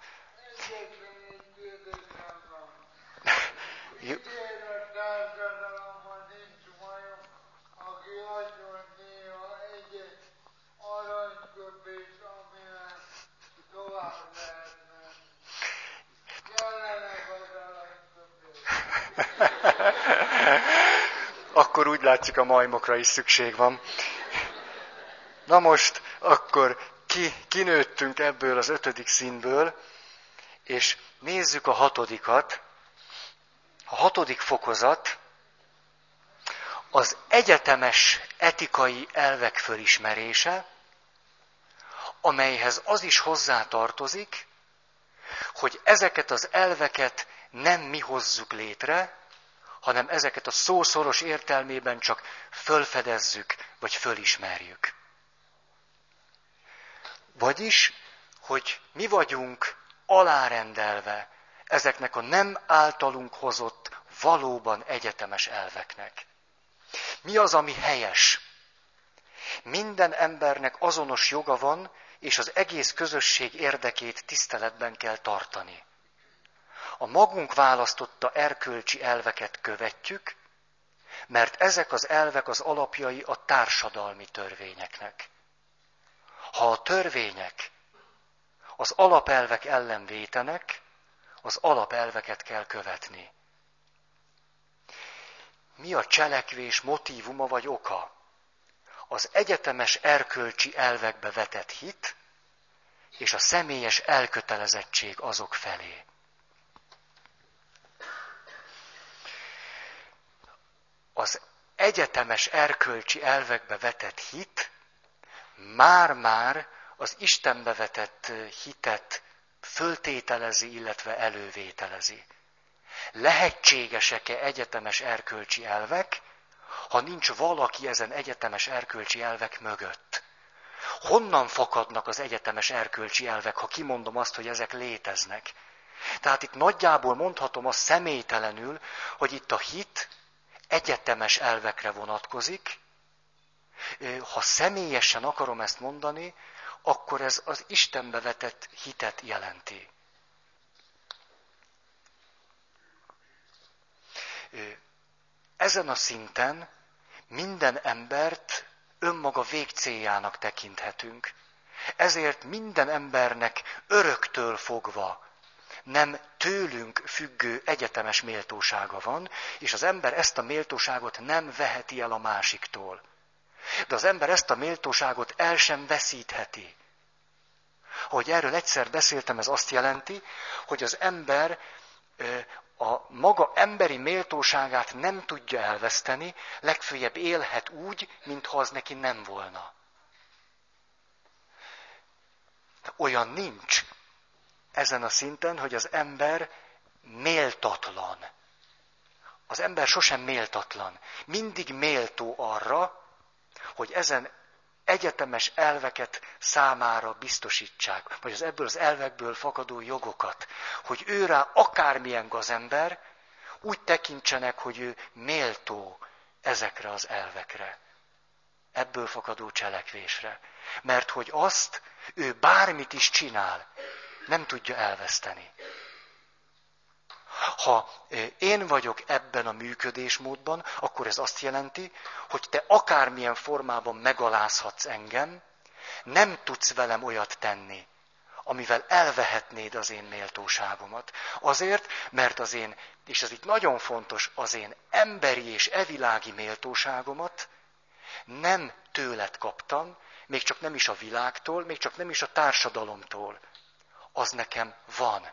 Akkor úgy látszik a majmokra is szükség van. Na most, akkor ki, kinőttünk ebből az ötödik színből, és nézzük a hatodikat. A hatodik fokozat az egyetemes etikai elvek fölismerése, amelyhez az is hozzátartozik, hogy ezeket az elveket nem mi hozzuk létre, hanem ezeket a szószoros értelmében csak fölfedezzük, vagy fölismerjük. Vagyis, hogy mi vagyunk alárendelve ezeknek a nem általunk hozott valóban egyetemes elveknek. Mi az, ami helyes? Minden embernek azonos joga van, és az egész közösség érdekét tiszteletben kell tartani. A magunk választotta erkölcsi elveket követjük, mert ezek az elvek az alapjai a társadalmi törvényeknek. Ha a törvények az alapelvek ellen vétenek, az alapelveket kell követni. Mi a cselekvés motívuma vagy oka? Az egyetemes erkölcsi elvekbe vetett hit, és a személyes elkötelezettség azok felé. Az egyetemes erkölcsi elvekbe vetett hit már-már az Istenbe vetett hitet föltételezi, illetve elővételezi. Lehetségesek-e egyetemes erkölcsi elvek, ha nincs valaki ezen egyetemes erkölcsi elvek mögött? Honnan fakadnak az egyetemes erkölcsi elvek, ha kimondom azt, hogy ezek léteznek? Tehát itt nagyjából mondhatom azt személytelenül, hogy itt a hit egyetemes elvekre vonatkozik. Ha személyesen akarom ezt mondani, akkor ez az Istenbe vetett hitet jelenti. Ezen a szinten minden embert önmaga végcéljának tekinthetünk. Ezért minden embernek öröktől fogva nem tőlünk függő egyetemes méltósága van, és az ember ezt a méltóságot nem veheti el a másiktól. De az ember ezt a méltóságot el sem veszítheti. Ahogy erről egyszer beszéltem, ez azt jelenti, hogy az ember a maga emberi méltóságát nem tudja elveszteni, legfőjebb élhet úgy, mintha az neki nem volna. De olyan nincs ezen a szinten, hogy az ember méltatlan. Az ember sosem méltatlan. Mindig méltó arra, hogy ezen egyetemes elveket számára biztosítsák, vagy az ebből az elvekből fakadó jogokat, hogy ő rá akármilyen gazember, úgy tekintsenek, hogy ő méltó ezekre az elvekre, ebből fakadó cselekvésre. Mert hogy azt Ő bármit is csinál, nem tudja elveszteni. Ha én vagyok ebben a működésmódban, akkor ez azt jelenti, hogy te akármilyen formában megalázhatsz engem, nem tudsz velem olyat tenni, amivel elvehetnéd az én méltóságomat. Azért, mert az én, és ez itt nagyon fontos, az én emberi és evilági méltóságomat nem tőled kaptam, még csak nem is a világtól, még csak nem is a társadalomtól. Az nekem van.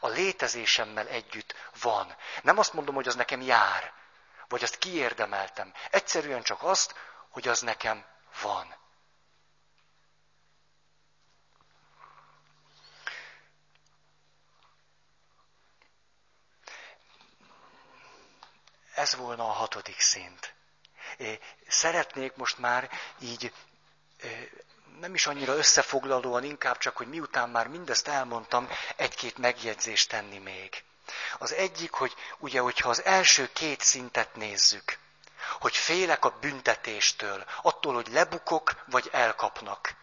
A létezésemmel együtt van. Nem azt mondom, hogy az nekem jár, vagy azt kiérdemeltem. Egyszerűen csak azt, hogy az nekem van. Ez volna a hatodik szint. Szeretnék most már így nem is annyira összefoglalóan, inkább csak, hogy miután már mindezt elmondtam, egy-két megjegyzést tenni még. Az egyik, hogy ugye, hogyha az első két szintet nézzük, hogy félek a büntetéstől, attól, hogy lebukok, vagy elkapnak.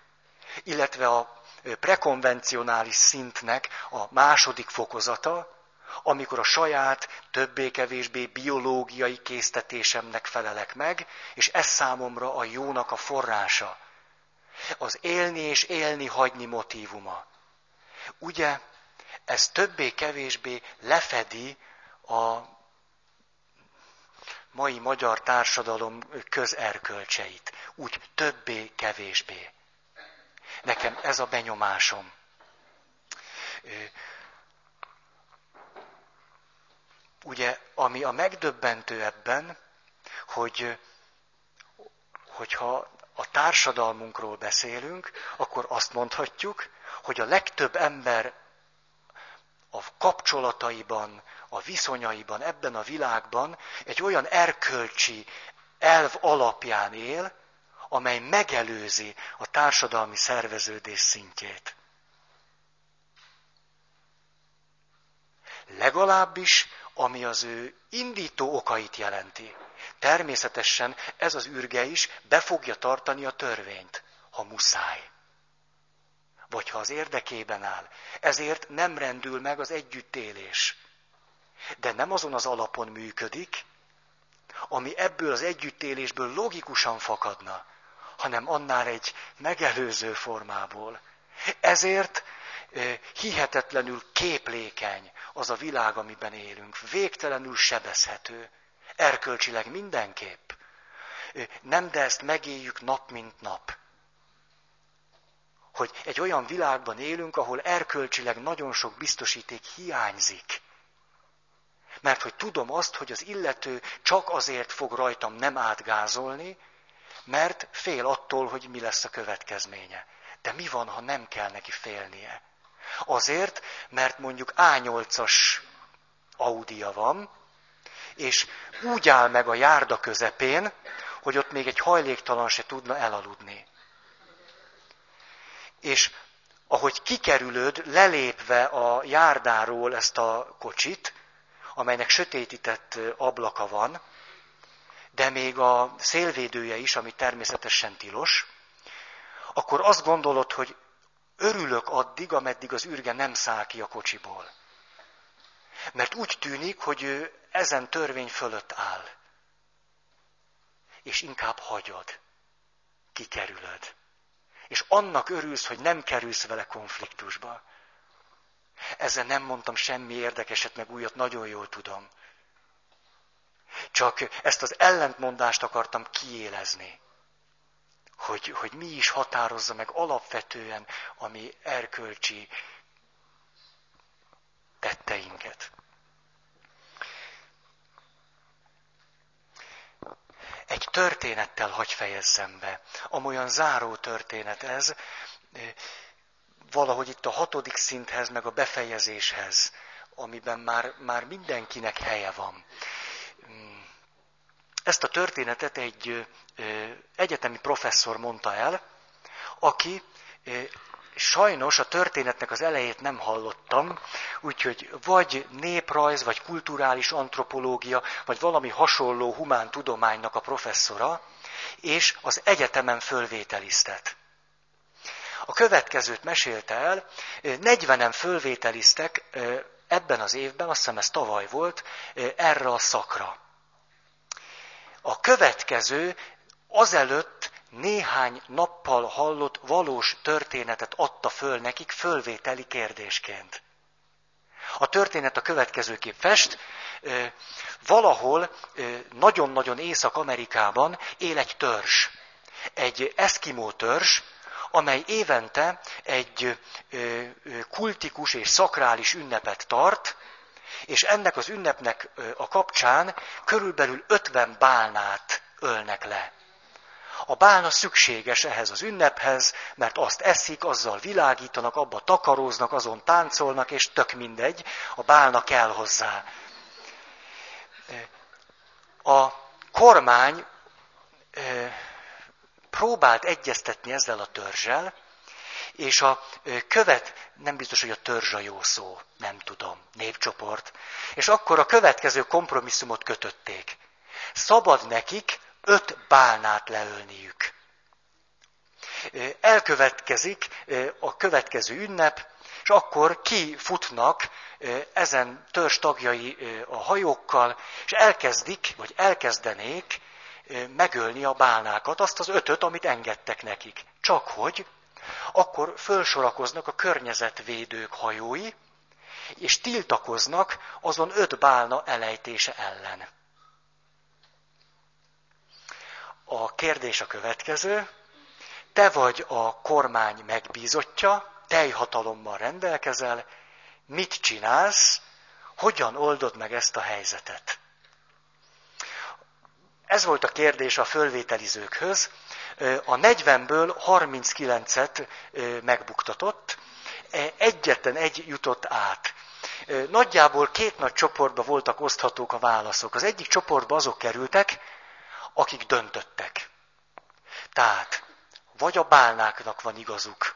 Illetve a prekonvencionális szintnek a második fokozata, amikor a saját, többé-kevésbé biológiai késztetésemnek felelek meg, és ez számomra a jónak a forrása. Az élni és élni hagyni motívuma. Ugye, ez többé-kevésbé lefedi a mai magyar társadalom közerkölcseit. Úgy többé-kevésbé. Nekem ez a benyomásom. Ugye, ami a megdöbbentő ebben, hogy hogyha a társadalmunkról beszélünk, akkor azt mondhatjuk, hogy a legtöbb ember a kapcsolataiban, a viszonyaiban, ebben a világban egy olyan erkölcsi elv alapján él, amely megelőzi a társadalmi szerveződés szintjét. Legalábbis ami az ő indító okait jelenti. Természetesen ez az űrge is be fogja tartani a törvényt, ha muszáj. Vagy ha az érdekében áll. Ezért nem rendül meg az együttélés. De nem azon az alapon működik, ami ebből az együttélésből logikusan fakadna, hanem annál egy megelőző formából. Ezért hihetetlenül képlékeny az a világ, amiben élünk. Végtelenül sebezhető. Erkölcsileg mindenképp. Nem, de ezt megéljük nap, mint nap. Hogy egy olyan világban élünk, ahol erkölcsileg nagyon sok biztosíték hiányzik. Mert hogy tudom azt, hogy az illető csak azért fog rajtam nem átgázolni, mert fél attól, hogy mi lesz a következménye. De mi van, ha nem kell neki félnie? Azért, mert mondjuk A8-as Audia van, és úgy áll meg a járda közepén, hogy ott még egy hajléktalan se tudna elaludni. És ahogy kikerülöd, lelépve a járdáról ezt a kocsit, amelynek sötétített ablaka van, de még a szélvédője is, ami természetesen tilos, akkor azt gondolod, hogy Örülök addig, ameddig az űrge nem száll ki a kocsiból. Mert úgy tűnik, hogy ő ezen törvény fölött áll. És inkább hagyod, kikerülöd. És annak örülsz, hogy nem kerülsz vele konfliktusba. Ezzel nem mondtam semmi érdekeset, meg újat, nagyon jól tudom. Csak ezt az ellentmondást akartam kiélezni hogy, hogy mi is határozza meg alapvetően a mi erkölcsi tetteinket. Egy történettel hagy fejezzem be. Amolyan záró történet ez, valahogy itt a hatodik szinthez, meg a befejezéshez, amiben már, már mindenkinek helye van. Ezt a történetet egy egyetemi professzor mondta el, aki sajnos a történetnek az elejét nem hallottam, úgyhogy vagy néprajz, vagy kulturális antropológia, vagy valami hasonló humán tudománynak a professzora, és az egyetemen fölvételiztet. a következőt mesélte el, 40-en fölvételiztek ebben az évben, azt hiszem ez tavaly volt, erre a szakra. A következő azelőtt néhány nappal hallott valós történetet adta föl nekik fölvételi kérdésként. A történet a következőképp fest. Valahol nagyon-nagyon Észak-Amerikában él egy törzs. Egy eszkimó törzs, amely évente egy kultikus és szakrális ünnepet tart, és ennek az ünnepnek a kapcsán körülbelül 50 bálnát ölnek le. A bálna szükséges ehhez az ünnephez, mert azt eszik, azzal világítanak, abba takaróznak, azon táncolnak, és tök mindegy, a bálna kell hozzá. A kormány próbált egyeztetni ezzel a törzsel, és a követ, nem biztos, hogy a törzs a jó szó, nem tudom, népcsoport. És akkor a következő kompromisszumot kötötték. Szabad nekik öt bálnát leölniük. Elkövetkezik a következő ünnep, és akkor kifutnak ezen törzs tagjai a hajókkal, és elkezdik, vagy elkezdenék megölni a bálnákat, azt az ötöt, amit engedtek nekik. Csak hogy akkor fölsorakoznak a környezetvédők hajói, és tiltakoznak azon öt bálna elejtése ellen. A kérdés a következő. Te vagy a kormány megbízottja, teljhatalommal rendelkezel, mit csinálsz, hogyan oldod meg ezt a helyzetet? Ez volt a kérdés a fölvételizőkhöz. A 40-ből 39-et megbuktatott, e, egyetlen egy jutott át. Nagyjából két nagy csoportba voltak oszthatók a válaszok. Az egyik csoportba azok kerültek, akik döntöttek. Tehát, vagy a bálnáknak van igazuk,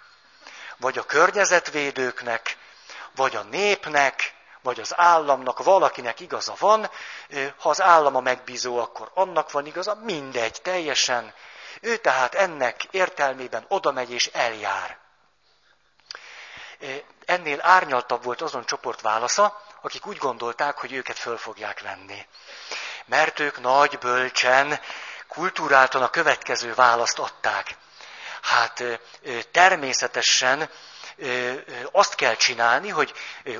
vagy a környezetvédőknek, vagy a népnek, vagy az államnak, valakinek igaza van, ha az állam a megbízó, akkor annak van igaza, mindegy, teljesen. Ő tehát ennek értelmében oda megy és eljár. Ennél árnyaltabb volt azon csoport válasza, akik úgy gondolták, hogy őket föl fogják venni. Mert ők nagy bölcsen, kultúráltan a következő választ adták. Hát természetesen azt kell csinálni, hogy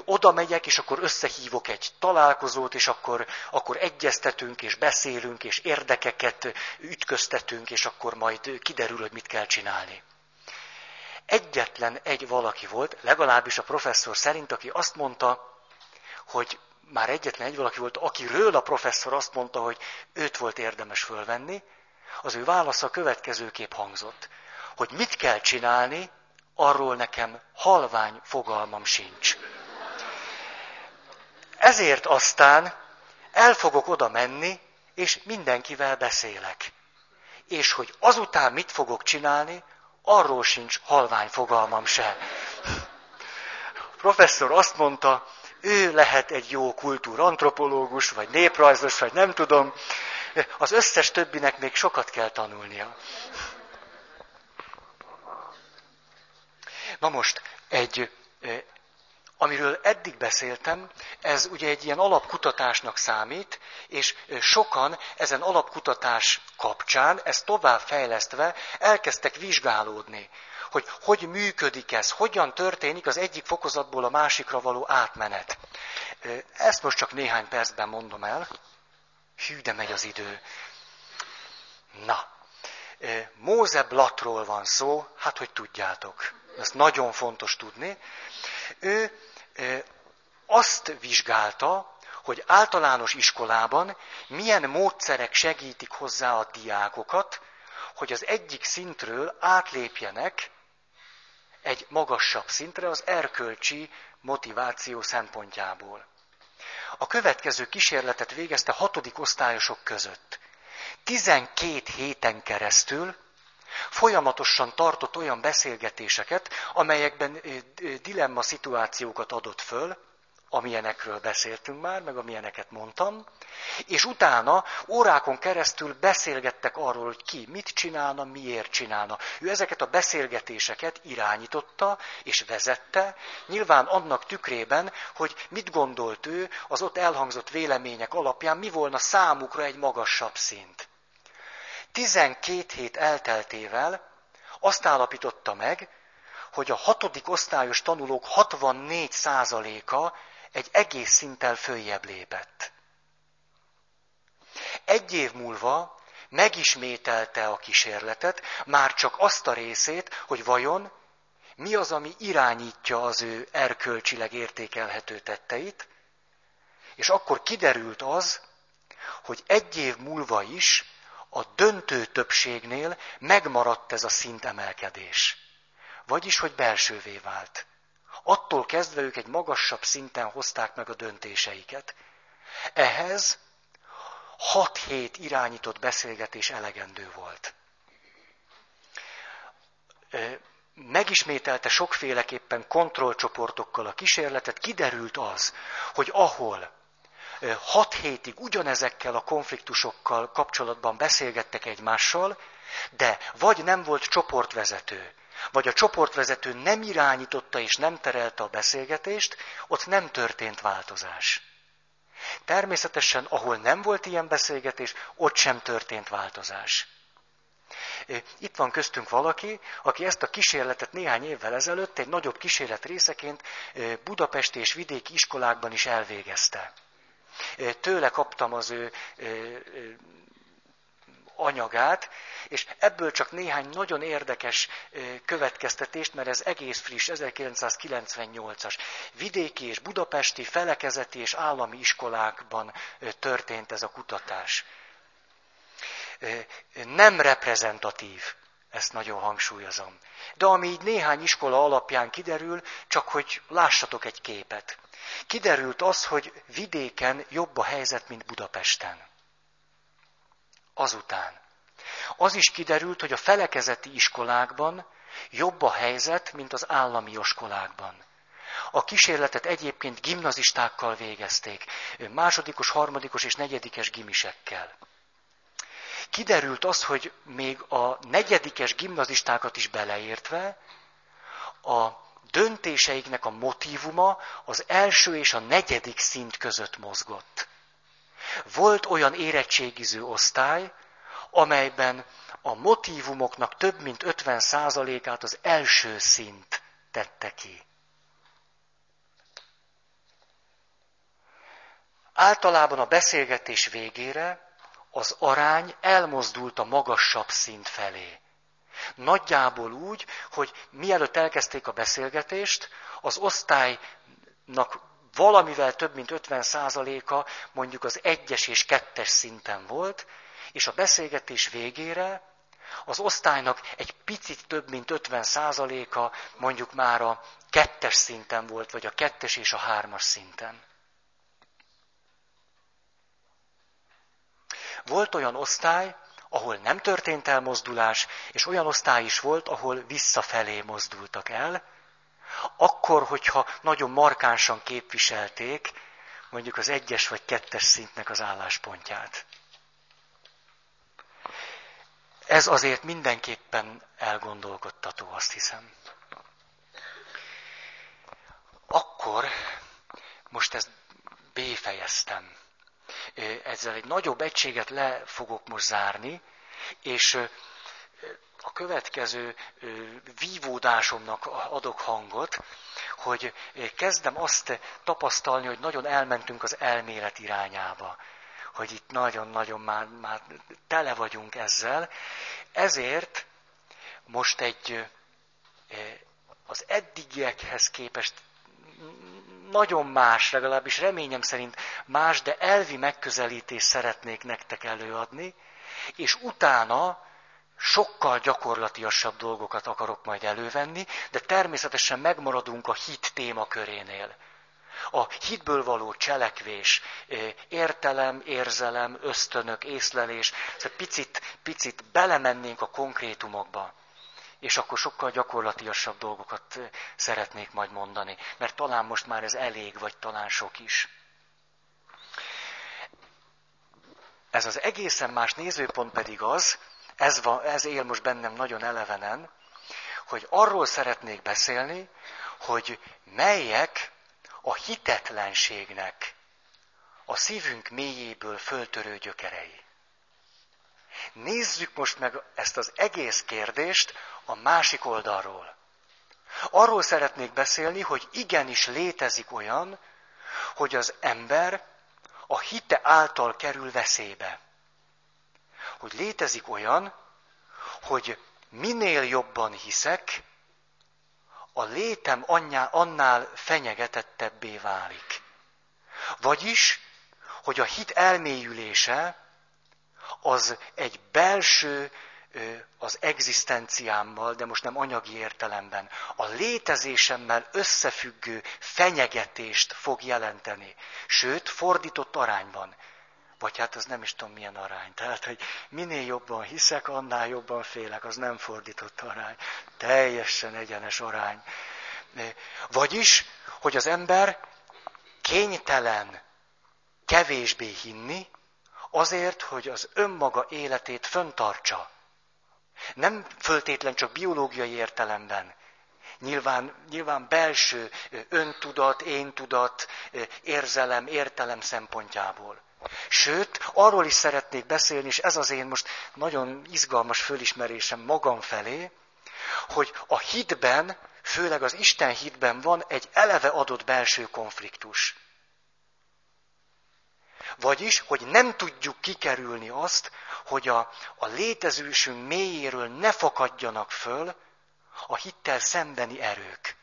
oda megyek, és akkor összehívok egy találkozót, és akkor, akkor egyeztetünk, és beszélünk, és érdekeket ütköztetünk, és akkor majd kiderül, hogy mit kell csinálni. Egyetlen egy valaki volt, legalábbis a professzor szerint, aki azt mondta, hogy már egyetlen egy valaki volt, akiről a professzor azt mondta, hogy őt volt érdemes fölvenni, az ő válasza következőképp hangzott, hogy mit kell csinálni, arról nekem halvány fogalmam sincs. Ezért aztán el fogok oda menni, és mindenkivel beszélek. És hogy azután mit fogok csinálni, arról sincs halvány fogalmam se. Professzor azt mondta, ő lehet egy jó kultúrantropológus, vagy néprajzos, vagy nem tudom, az összes többinek még sokat kell tanulnia. Na most, egy, amiről eddig beszéltem, ez ugye egy ilyen alapkutatásnak számít, és sokan ezen alapkutatás kapcsán, ezt tovább fejlesztve elkezdtek vizsgálódni, hogy hogy működik ez, hogyan történik az egyik fokozatból a másikra való átmenet. Ezt most csak néhány percben mondom el. Hű, de megy az idő. Na, Móze Blatról van szó, hát hogy tudjátok ezt nagyon fontos tudni, ő azt vizsgálta, hogy általános iskolában milyen módszerek segítik hozzá a diákokat, hogy az egyik szintről átlépjenek egy magasabb szintre az erkölcsi motiváció szempontjából. A következő kísérletet végezte hatodik osztályosok között. 12 héten keresztül Folyamatosan tartott olyan beszélgetéseket, amelyekben dilemma szituációkat adott föl, amilyenekről beszéltünk már, meg amilyeneket mondtam, és utána órákon keresztül beszélgettek arról, hogy ki mit csinálna, miért csinálna. Ő ezeket a beszélgetéseket irányította és vezette, nyilván annak tükrében, hogy mit gondolt ő az ott elhangzott vélemények alapján, mi volna számukra egy magasabb szint. 12 hét elteltével azt állapította meg, hogy a hatodik osztályos tanulók 64%-a egy egész szinttel följebb lépett. Egy év múlva megismételte a kísérletet, már csak azt a részét, hogy vajon mi az, ami irányítja az ő erkölcsileg értékelhető tetteit, és akkor kiderült az, hogy egy év múlva is a döntő többségnél megmaradt ez a szintemelkedés. Vagyis, hogy belsővé vált. Attól kezdve ők egy magasabb szinten hozták meg a döntéseiket. Ehhez hat hét irányított beszélgetés elegendő volt. Megismételte sokféleképpen kontrollcsoportokkal a kísérletet, kiderült az, hogy ahol hat hétig ugyanezekkel a konfliktusokkal kapcsolatban beszélgettek egymással, de vagy nem volt csoportvezető, vagy a csoportvezető nem irányította és nem terelte a beszélgetést, ott nem történt változás. Természetesen, ahol nem volt ilyen beszélgetés, ott sem történt változás. Itt van köztünk valaki, aki ezt a kísérletet néhány évvel ezelőtt egy nagyobb kísérlet részeként Budapesti és vidéki iskolákban is elvégezte. Tőle kaptam az ő anyagát, és ebből csak néhány nagyon érdekes következtetést, mert ez egész friss, 1998-as. Vidéki és budapesti, felekezeti és állami iskolákban történt ez a kutatás. Nem reprezentatív, ezt nagyon hangsúlyozom. De ami így néhány iskola alapján kiderül, csak hogy lássatok egy képet. Kiderült az, hogy vidéken jobb a helyzet, mint Budapesten. Azután. Az is kiderült, hogy a felekezeti iskolákban jobb a helyzet, mint az állami iskolákban. A kísérletet egyébként gimnazistákkal végezték, másodikos, harmadikos és negyedikes gimisekkel. Kiderült az, hogy még a negyedikes gimnazistákat is beleértve, a döntéseiknek a motivuma az első és a negyedik szint között mozgott. Volt olyan érettségiző osztály, amelyben a motivumoknak több mint 50%-át az első szint tette ki. Általában a beszélgetés végére az arány elmozdult a magasabb szint felé. Nagyjából úgy, hogy mielőtt elkezdték a beszélgetést, az osztálynak valamivel több mint 50%-a mondjuk az egyes és kettes szinten volt, és a beszélgetés végére az osztálynak egy picit több mint 50%-a mondjuk már a kettes szinten volt, vagy a kettes és a hármas szinten. Volt olyan osztály, ahol nem történt elmozdulás, és olyan osztály is volt, ahol visszafelé mozdultak el, akkor, hogyha nagyon markánsan képviselték mondjuk az egyes vagy kettes szintnek az álláspontját. Ez azért mindenképpen elgondolkodtató, azt hiszem. Akkor, most ezt B Ezzel egy nagyobb egységet le fogok most zárni, és a következő vívódásomnak adok hangot, hogy kezdem azt tapasztalni, hogy nagyon elmentünk az elmélet irányába hogy itt nagyon-nagyon már, már tele vagyunk ezzel. Ezért most egy az eddigiekhez képest nagyon más, legalábbis reményem szerint más, de elvi megközelítést szeretnék nektek előadni, és utána sokkal gyakorlatiasabb dolgokat akarok majd elővenni, de természetesen megmaradunk a hit témakörénél. A hitből való cselekvés, értelem, érzelem, ösztönök, észlelés, szóval picit, picit belemennénk a konkrétumokba. És akkor sokkal gyakorlatiasabb dolgokat szeretnék majd mondani, mert talán most már ez elég, vagy talán sok is. Ez az egészen más nézőpont pedig az, ez, van, ez él most bennem nagyon elevenen, hogy arról szeretnék beszélni, hogy melyek a hitetlenségnek a szívünk mélyéből föltörő gyökerei. Nézzük most meg ezt az egész kérdést a másik oldalról. Arról szeretnék beszélni, hogy igenis létezik olyan, hogy az ember a hite által kerül veszélybe. Hogy létezik olyan, hogy minél jobban hiszek, a létem anyá, annál fenyegetettebbé válik. Vagyis, hogy a hit elmélyülése az egy belső, az egzisztenciámmal, de most nem anyagi értelemben, a létezésemmel összefüggő fenyegetést fog jelenteni. Sőt, fordított arányban. Vagy hát az nem is tudom milyen arány. Tehát, hogy minél jobban hiszek, annál jobban félek. Az nem fordított arány. Teljesen egyenes arány. Vagyis, hogy az ember kénytelen kevésbé hinni, azért, hogy az önmaga életét föntartsa. Nem föltétlen csak biológiai értelemben. Nyilván, nyilván belső öntudat, én tudat, érzelem, értelem szempontjából. Sőt, arról is szeretnék beszélni, és ez az én most nagyon izgalmas fölismerésem magam felé, hogy a hitben, főleg az Isten hitben van egy eleve adott belső konfliktus. Vagyis, hogy nem tudjuk kikerülni azt, hogy a, a létezősünk mélyéről ne fakadjanak föl a hittel szembeni erők,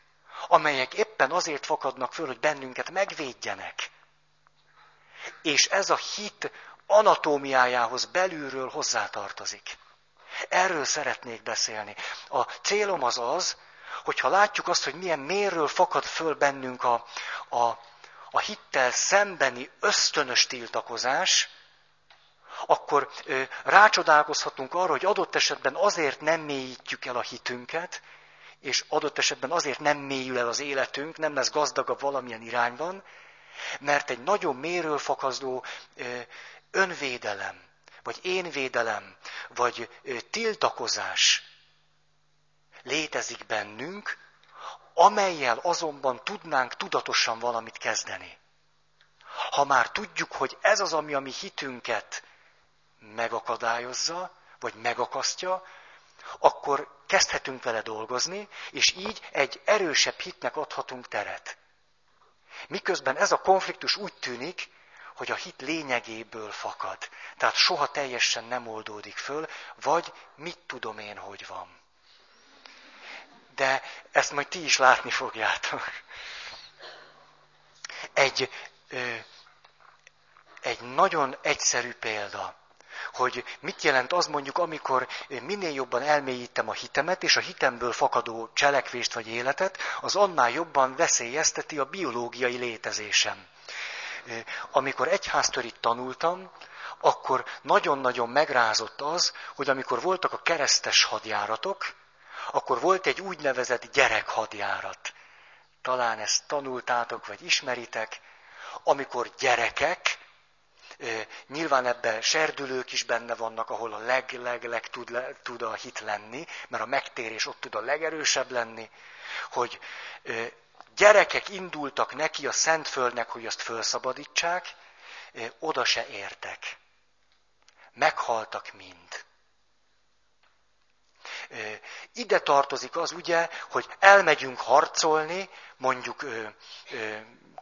amelyek éppen azért fakadnak föl, hogy bennünket megvédjenek. És ez a hit anatómiájához belülről hozzátartozik. Erről szeretnék beszélni. A célom az az, hogyha látjuk azt, hogy milyen mérről fakad föl bennünk a, a, a hittel szembeni ösztönös tiltakozás, akkor ö, rácsodálkozhatunk arra, hogy adott esetben azért nem mélyítjük el a hitünket, és adott esetben azért nem mélyül el az életünk, nem lesz gazdagabb valamilyen irányban, mert egy nagyon méről fakasztó ö, önvédelem, vagy énvédelem, vagy tiltakozás létezik bennünk, amelyel azonban tudnánk tudatosan valamit kezdeni. Ha már tudjuk, hogy ez az, ami a mi hitünket megakadályozza, vagy megakasztja, akkor kezdhetünk vele dolgozni, és így egy erősebb hitnek adhatunk teret. Miközben ez a konfliktus úgy tűnik, hogy a hit lényegéből fakad. Tehát soha teljesen nem oldódik föl, vagy mit tudom én, hogy van de ezt majd ti is látni fogjátok. Egy, ö, egy nagyon egyszerű példa, hogy mit jelent az mondjuk, amikor minél jobban elmélyítem a hitemet, és a hitemből fakadó cselekvést vagy életet, az annál jobban veszélyezteti a biológiai létezésem. Amikor egyháztörit tanultam, akkor nagyon-nagyon megrázott az, hogy amikor voltak a keresztes hadjáratok, akkor volt egy úgynevezett gyerekhadjárat. Talán ezt tanultátok, vagy ismeritek, amikor gyerekek, nyilván ebben serdülők is benne vannak, ahol a leg-leg-leg tud, tud a hit lenni, mert a megtérés ott tud a legerősebb lenni, hogy gyerekek indultak neki a Szentföldnek, hogy azt felszabadítsák, oda se értek. Meghaltak mind. Ide tartozik az ugye, hogy elmegyünk harcolni, mondjuk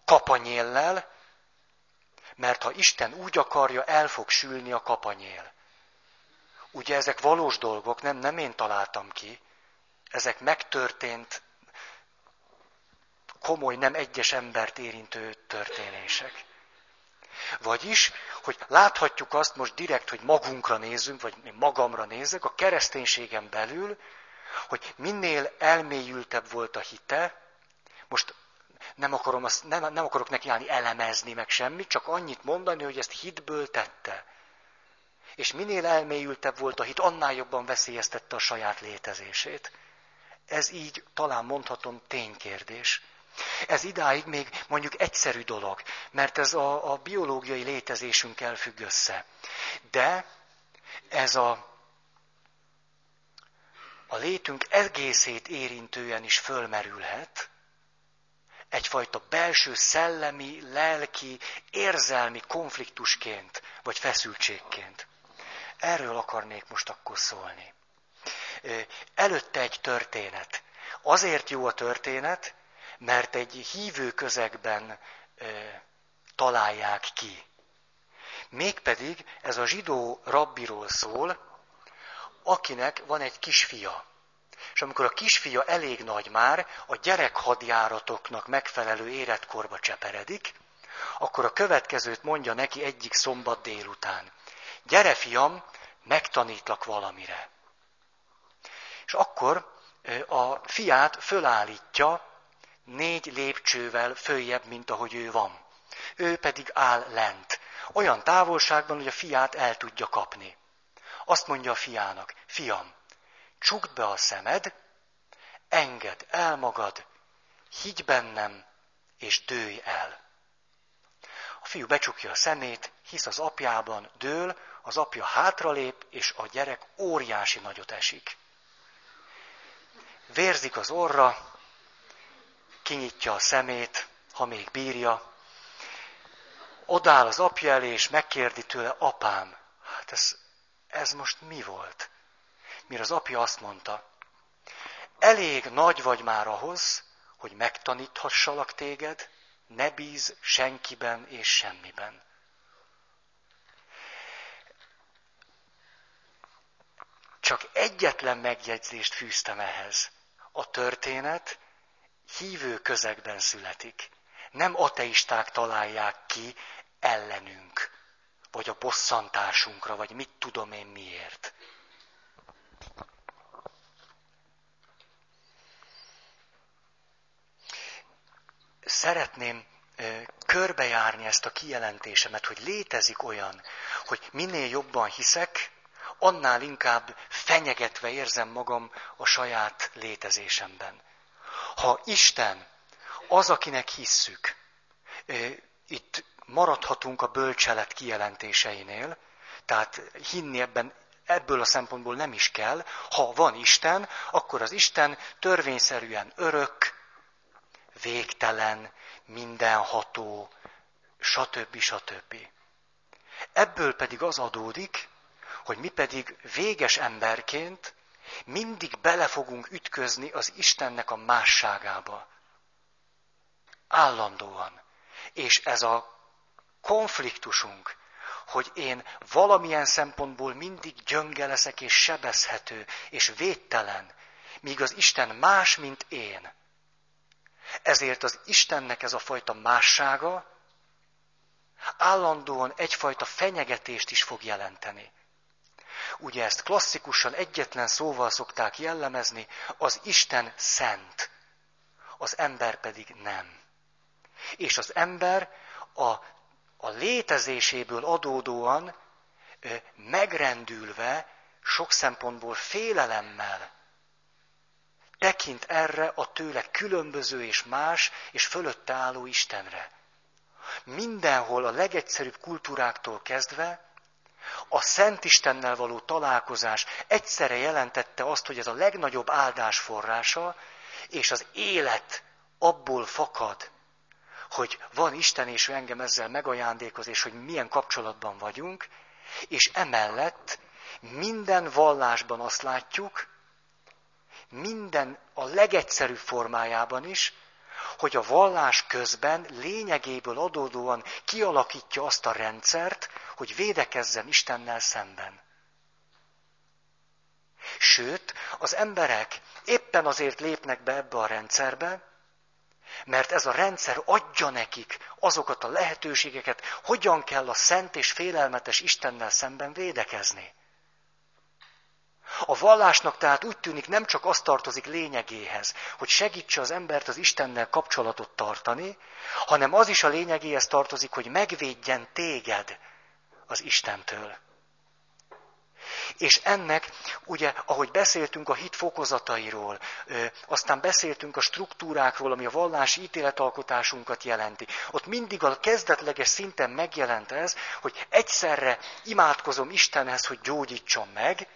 kapanyéllel, mert ha Isten úgy akarja, el fog sülni a kapanyél. Ugye ezek valós dolgok, nem, nem én találtam ki. Ezek megtörtént, komoly, nem egyes embert érintő történések. Vagyis, hogy láthatjuk azt most direkt, hogy magunkra nézünk, vagy magamra nézek, a kereszténységen belül, hogy minél elmélyültebb volt a hite, most nem, akarom azt, nem, nem akarok nekiállni elemezni meg semmit, csak annyit mondani, hogy ezt hitből tette. És minél elmélyültebb volt a hit, annál jobban veszélyeztette a saját létezését. ez így talán mondhatom ténykérdés. Ez idáig még mondjuk egyszerű dolog, mert ez a, a biológiai létezésünkkel függ össze. De ez a, a létünk egészét érintően is fölmerülhet, egyfajta belső szellemi, lelki, érzelmi konfliktusként, vagy feszültségként. Erről akarnék most akkor szólni. Előtte egy történet. Azért jó a történet, mert egy hívő közegben találják ki. Mégpedig ez a zsidó rabbiról szól, akinek van egy kisfia. És amikor a kisfia elég nagy már, a gyerekhadjáratoknak megfelelő életkorba cseperedik, akkor a következőt mondja neki egyik szombat délután. Gyere, fiam, megtanítlak valamire. És akkor a fiát fölállítja négy lépcsővel följebb, mint ahogy ő van. Ő pedig áll lent. Olyan távolságban, hogy a fiát el tudja kapni. Azt mondja a fiának, fiam, csukd be a szemed, engedd el magad, higgy bennem, és dőj el. A fiú becsukja a szemét, hisz az apjában, dől, az apja hátralép, és a gyerek óriási nagyot esik. Vérzik az orra, kinyitja a szemét, ha még bírja, odáll az apja elé, és megkérdi tőle, apám, hát ez, ez most mi volt? Mire az apja azt mondta, elég nagy vagy már ahhoz, hogy megtaníthassalak téged, ne bíz senkiben és semmiben. Csak egyetlen megjegyzést fűztem ehhez. A történet hívő közegben születik. Nem ateisták találják ki ellenünk, vagy a bosszantásunkra, vagy mit tudom én miért. Szeretném körbejárni ezt a kijelentésemet, hogy létezik olyan, hogy minél jobban hiszek, annál inkább fenyegetve érzem magam a saját létezésemben. Ha Isten az, akinek hisszük, itt maradhatunk a bölcselet kijelentéseinél, tehát hinni ebben ebből a szempontból nem is kell. Ha van Isten, akkor az Isten törvényszerűen örök, végtelen, mindenható, stb. stb. Ebből pedig az adódik, hogy mi pedig véges emberként mindig bele fogunk ütközni az Istennek a másságába. Állandóan. És ez a konfliktusunk, hogy én valamilyen szempontból mindig gyönge leszek és sebezhető és védtelen, míg az Isten más, mint én. Ezért az Istennek ez a fajta mássága állandóan egyfajta fenyegetést is fog jelenteni. Ugye ezt klasszikusan egyetlen szóval szokták jellemezni, az Isten szent, az ember pedig nem. És az ember a, a létezéséből adódóan megrendülve, sok szempontból félelemmel tekint erre a tőle különböző és más és fölötte álló Istenre. Mindenhol a legegyszerűbb kultúráktól kezdve a Szent Istennel való találkozás egyszerre jelentette azt, hogy ez a legnagyobb áldás forrása, és az élet abból fakad, hogy van Isten, és ő engem ezzel megajándékoz, és hogy milyen kapcsolatban vagyunk, és emellett minden vallásban azt látjuk, minden a legegyszerűbb formájában is, hogy a vallás közben lényegéből adódóan kialakítja azt a rendszert, hogy védekezzen Istennel szemben. Sőt, az emberek éppen azért lépnek be ebbe a rendszerbe, mert ez a rendszer adja nekik azokat a lehetőségeket, hogyan kell a szent és félelmetes Istennel szemben védekezni. A vallásnak tehát úgy tűnik nem csak az tartozik lényegéhez, hogy segítse az embert az Istennel kapcsolatot tartani, hanem az is a lényegéhez tartozik, hogy megvédjen téged az Istentől. És ennek, ugye, ahogy beszéltünk a hit fokozatairól, aztán beszéltünk a struktúrákról, ami a vallási ítéletalkotásunkat jelenti, ott mindig a kezdetleges szinten megjelent ez, hogy egyszerre imádkozom Istenhez, hogy gyógyítson meg,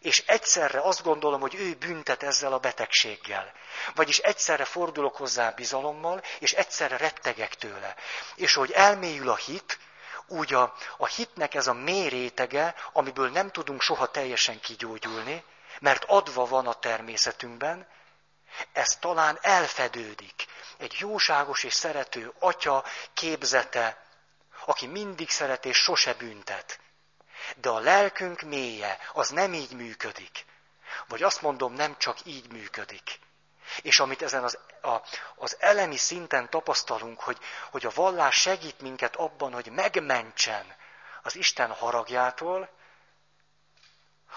és egyszerre azt gondolom, hogy ő büntet ezzel a betegséggel. Vagyis egyszerre fordulok hozzá bizalommal, és egyszerre rettegek tőle. És hogy elmélyül a hit, úgy a, a hitnek ez a mély rétege, amiből nem tudunk soha teljesen kigyógyulni, mert adva van a természetünkben, ez talán elfedődik. Egy jóságos és szerető atya képzete, aki mindig szeret és sose büntet. De a lelkünk mélye, az nem így működik. Vagy azt mondom, nem csak így működik. És amit ezen az, a, az elemi szinten tapasztalunk, hogy, hogy a vallás segít minket abban, hogy megmentsen az Isten haragjától,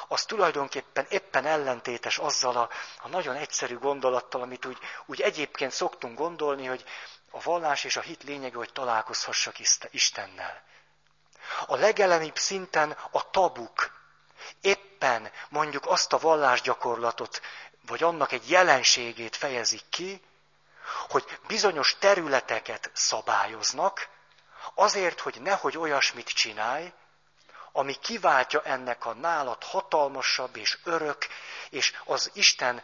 az tulajdonképpen éppen ellentétes azzal a, a nagyon egyszerű gondolattal, amit úgy, úgy egyébként szoktunk gondolni, hogy a vallás és a hit lényege, hogy találkozhassak Istennel. A legelemibb szinten a tabuk. Éppen mondjuk azt a vallásgyakorlatot, vagy annak egy jelenségét fejezik ki, hogy bizonyos területeket szabályoznak, azért, hogy nehogy olyasmit csinálj, ami kiváltja ennek a nálad hatalmasabb és örök, és az Isten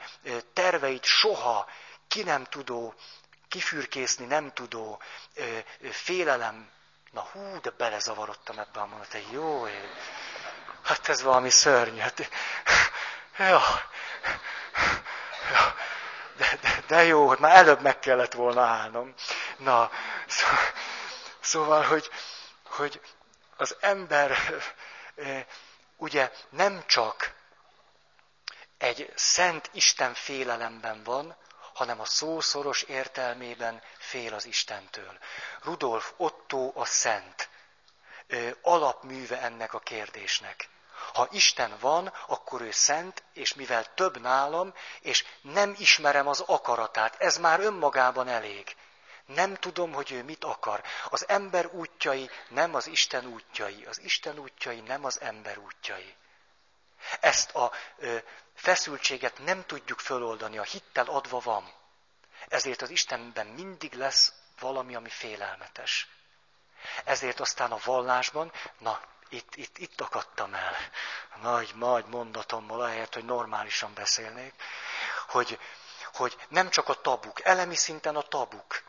terveit soha ki nem tudó, kifürkészni nem tudó félelem Na hú, de belezavarodtam ebbe a mondat. Jó, én... hát ez valami szörnyű. Hát... Ja. De, de, de jó, hogy már előbb meg kellett volna állnom. Na, szóval, szóval hogy, hogy az ember ugye nem csak egy szent Isten félelemben van, hanem a szószoros értelmében fél az Istentől. Rudolf Otto a szent alapműve ennek a kérdésnek. Ha Isten van, akkor ő szent, és mivel több nálam, és nem ismerem az akaratát, ez már önmagában elég. Nem tudom, hogy ő mit akar. Az ember útjai nem az Isten útjai, az Isten útjai nem az ember útjai. Ezt a ö, feszültséget nem tudjuk föloldani, a hittel adva van. Ezért az Istenben mindig lesz valami, ami félelmetes. Ezért aztán a vallásban, na, itt, itt, itt akadtam el, nagy, nagy mondatommal, ahelyett, hogy normálisan beszélnék, hogy, hogy nem csak a tabuk, elemi szinten a tabuk,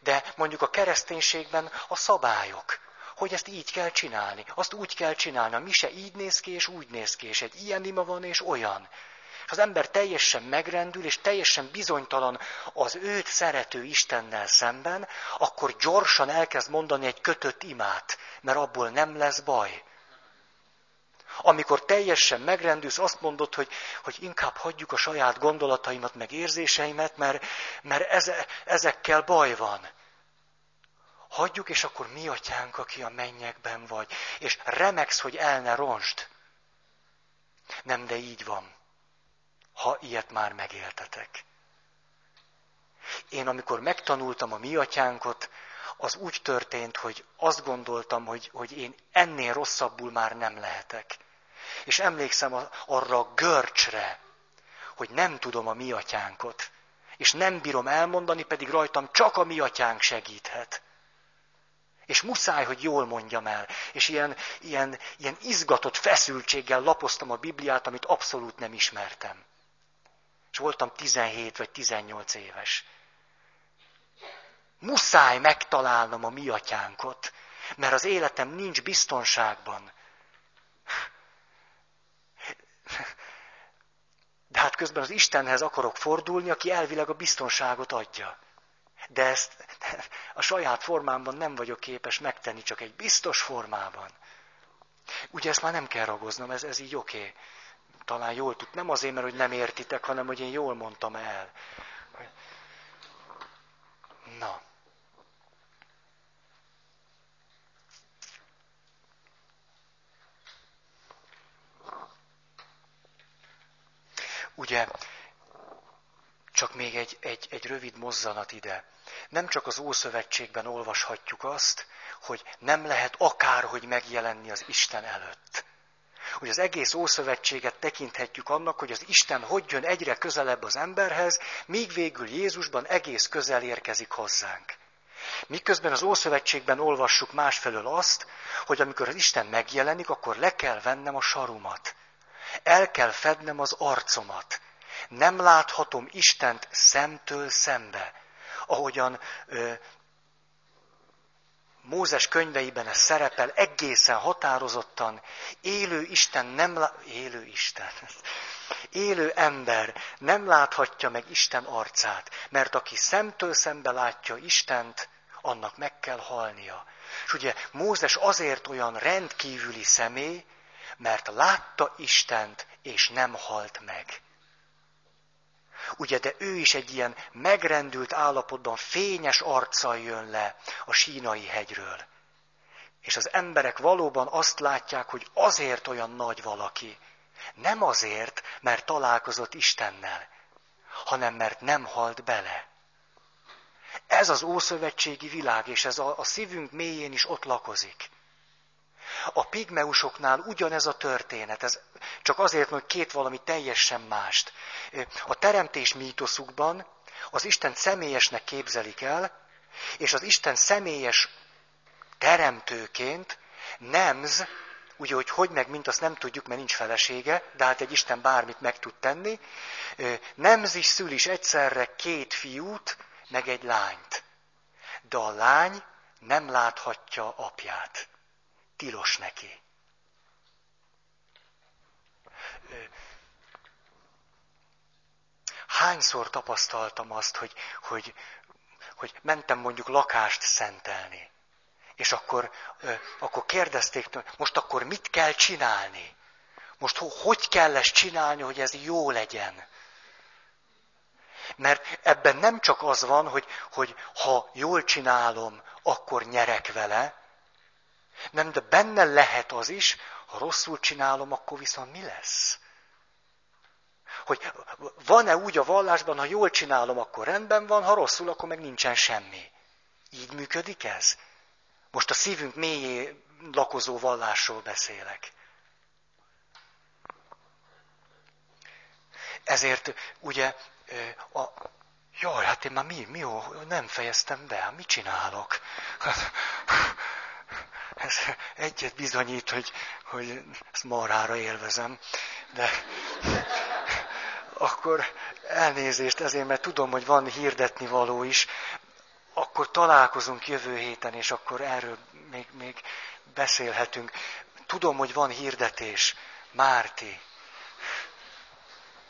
de mondjuk a kereszténységben a szabályok, hogy ezt így kell csinálni, azt úgy kell csinálni, a mise így néz ki, és úgy néz ki, és egy ilyen ima van, és olyan. És az ember teljesen megrendül, és teljesen bizonytalan az őt szerető Istennel szemben, akkor gyorsan elkezd mondani egy kötött imát, mert abból nem lesz baj. Amikor teljesen megrendülsz, azt mondod, hogy, hogy inkább hagyjuk a saját gondolataimat, meg érzéseimet, mert, mert eze, ezekkel baj van. Hagyjuk, és akkor mi atyánk, aki a mennyekben vagy, és remegsz, hogy el ne ronsd. Nem, de így van ha ilyet már megéltetek. Én amikor megtanultam a mi atyánkot, az úgy történt, hogy azt gondoltam, hogy, hogy én ennél rosszabbul már nem lehetek. És emlékszem arra a görcsre, hogy nem tudom a mi atyánkot, és nem bírom elmondani, pedig rajtam csak a mi atyánk segíthet. És muszáj, hogy jól mondjam el. És ilyen, ilyen, ilyen izgatott feszültséggel lapoztam a Bibliát, amit abszolút nem ismertem. És voltam 17 vagy 18 éves. Muszáj megtalálnom a mi atyánkot, mert az életem nincs biztonságban. De hát közben az Istenhez akarok fordulni, aki elvileg a biztonságot adja. De ezt a saját formámban nem vagyok képes megtenni, csak egy biztos formában. Ugye ezt már nem kell ragoznom, ez, ez így oké. Okay talán jól tud. Nem azért, mert hogy nem értitek, hanem hogy én jól mondtam el. Na. Ugye, csak még egy, egy, egy rövid mozzanat ide. Nem csak az Ószövetségben olvashatjuk azt, hogy nem lehet akárhogy megjelenni az Isten előtt. hogy az egész Ószövetséget tekinthetjük annak, hogy az Isten hogy jön egyre közelebb az emberhez, míg végül Jézusban egész közel érkezik hozzánk. Miközben az Ószövetségben olvassuk másfelől azt, hogy amikor az Isten megjelenik, akkor le kell vennem a sarumat. El kell fednem az arcomat. Nem láthatom Istent szemtől szembe. Ahogyan ö, Mózes könyveiben ez szerepel egészen határozottan, élő Isten nem lá... élő Isten, élő ember nem láthatja meg Isten arcát, mert aki szemtől szembe látja Istent, annak meg kell halnia. És ugye Mózes azért olyan rendkívüli személy, mert látta Istent, és nem halt meg. Ugye, de ő is egy ilyen megrendült állapotban, fényes arccal jön le a sínai hegyről. És az emberek valóban azt látják, hogy azért olyan nagy valaki. Nem azért, mert találkozott Istennel, hanem mert nem halt bele. Ez az ószövetségi világ, és ez a, a szívünk mélyén is ott lakozik. A pigmeusoknál ugyanez a történet, ez csak azért, hogy két valami teljesen mást. A teremtés mítoszukban az Isten személyesnek képzelik el, és az Isten személyes teremtőként nemz, ugye, hogy hogy meg, mint azt nem tudjuk, mert nincs felesége, de hát egy Isten bármit meg tud tenni, nemz is szül is egyszerre két fiút, meg egy lányt. De a lány nem láthatja apját. Tilos neki. Hányszor tapasztaltam azt, hogy, hogy, hogy mentem mondjuk lakást szentelni. És akkor, akkor kérdezték, most akkor mit kell csinálni? Most hogy kell ezt csinálni, hogy ez jó legyen? Mert ebben nem csak az van, hogy, hogy ha jól csinálom, akkor nyerek vele, nem, de benne lehet az is, ha rosszul csinálom, akkor viszont mi lesz? Hogy van-e úgy a vallásban, ha jól csinálom, akkor rendben van, ha rosszul, akkor meg nincsen semmi. Így működik ez? Most a szívünk mélyé lakozó vallásról beszélek. Ezért ugye a, jaj, hát én már mi, mi nem fejeztem be, hát mit csinálok? Ez egyet bizonyít, hogy, hogy ezt marára élvezem, de akkor elnézést ezért, mert tudom, hogy van hirdetni való is, akkor találkozunk jövő héten, és akkor erről még, még beszélhetünk. Tudom, hogy van hirdetés. Márti,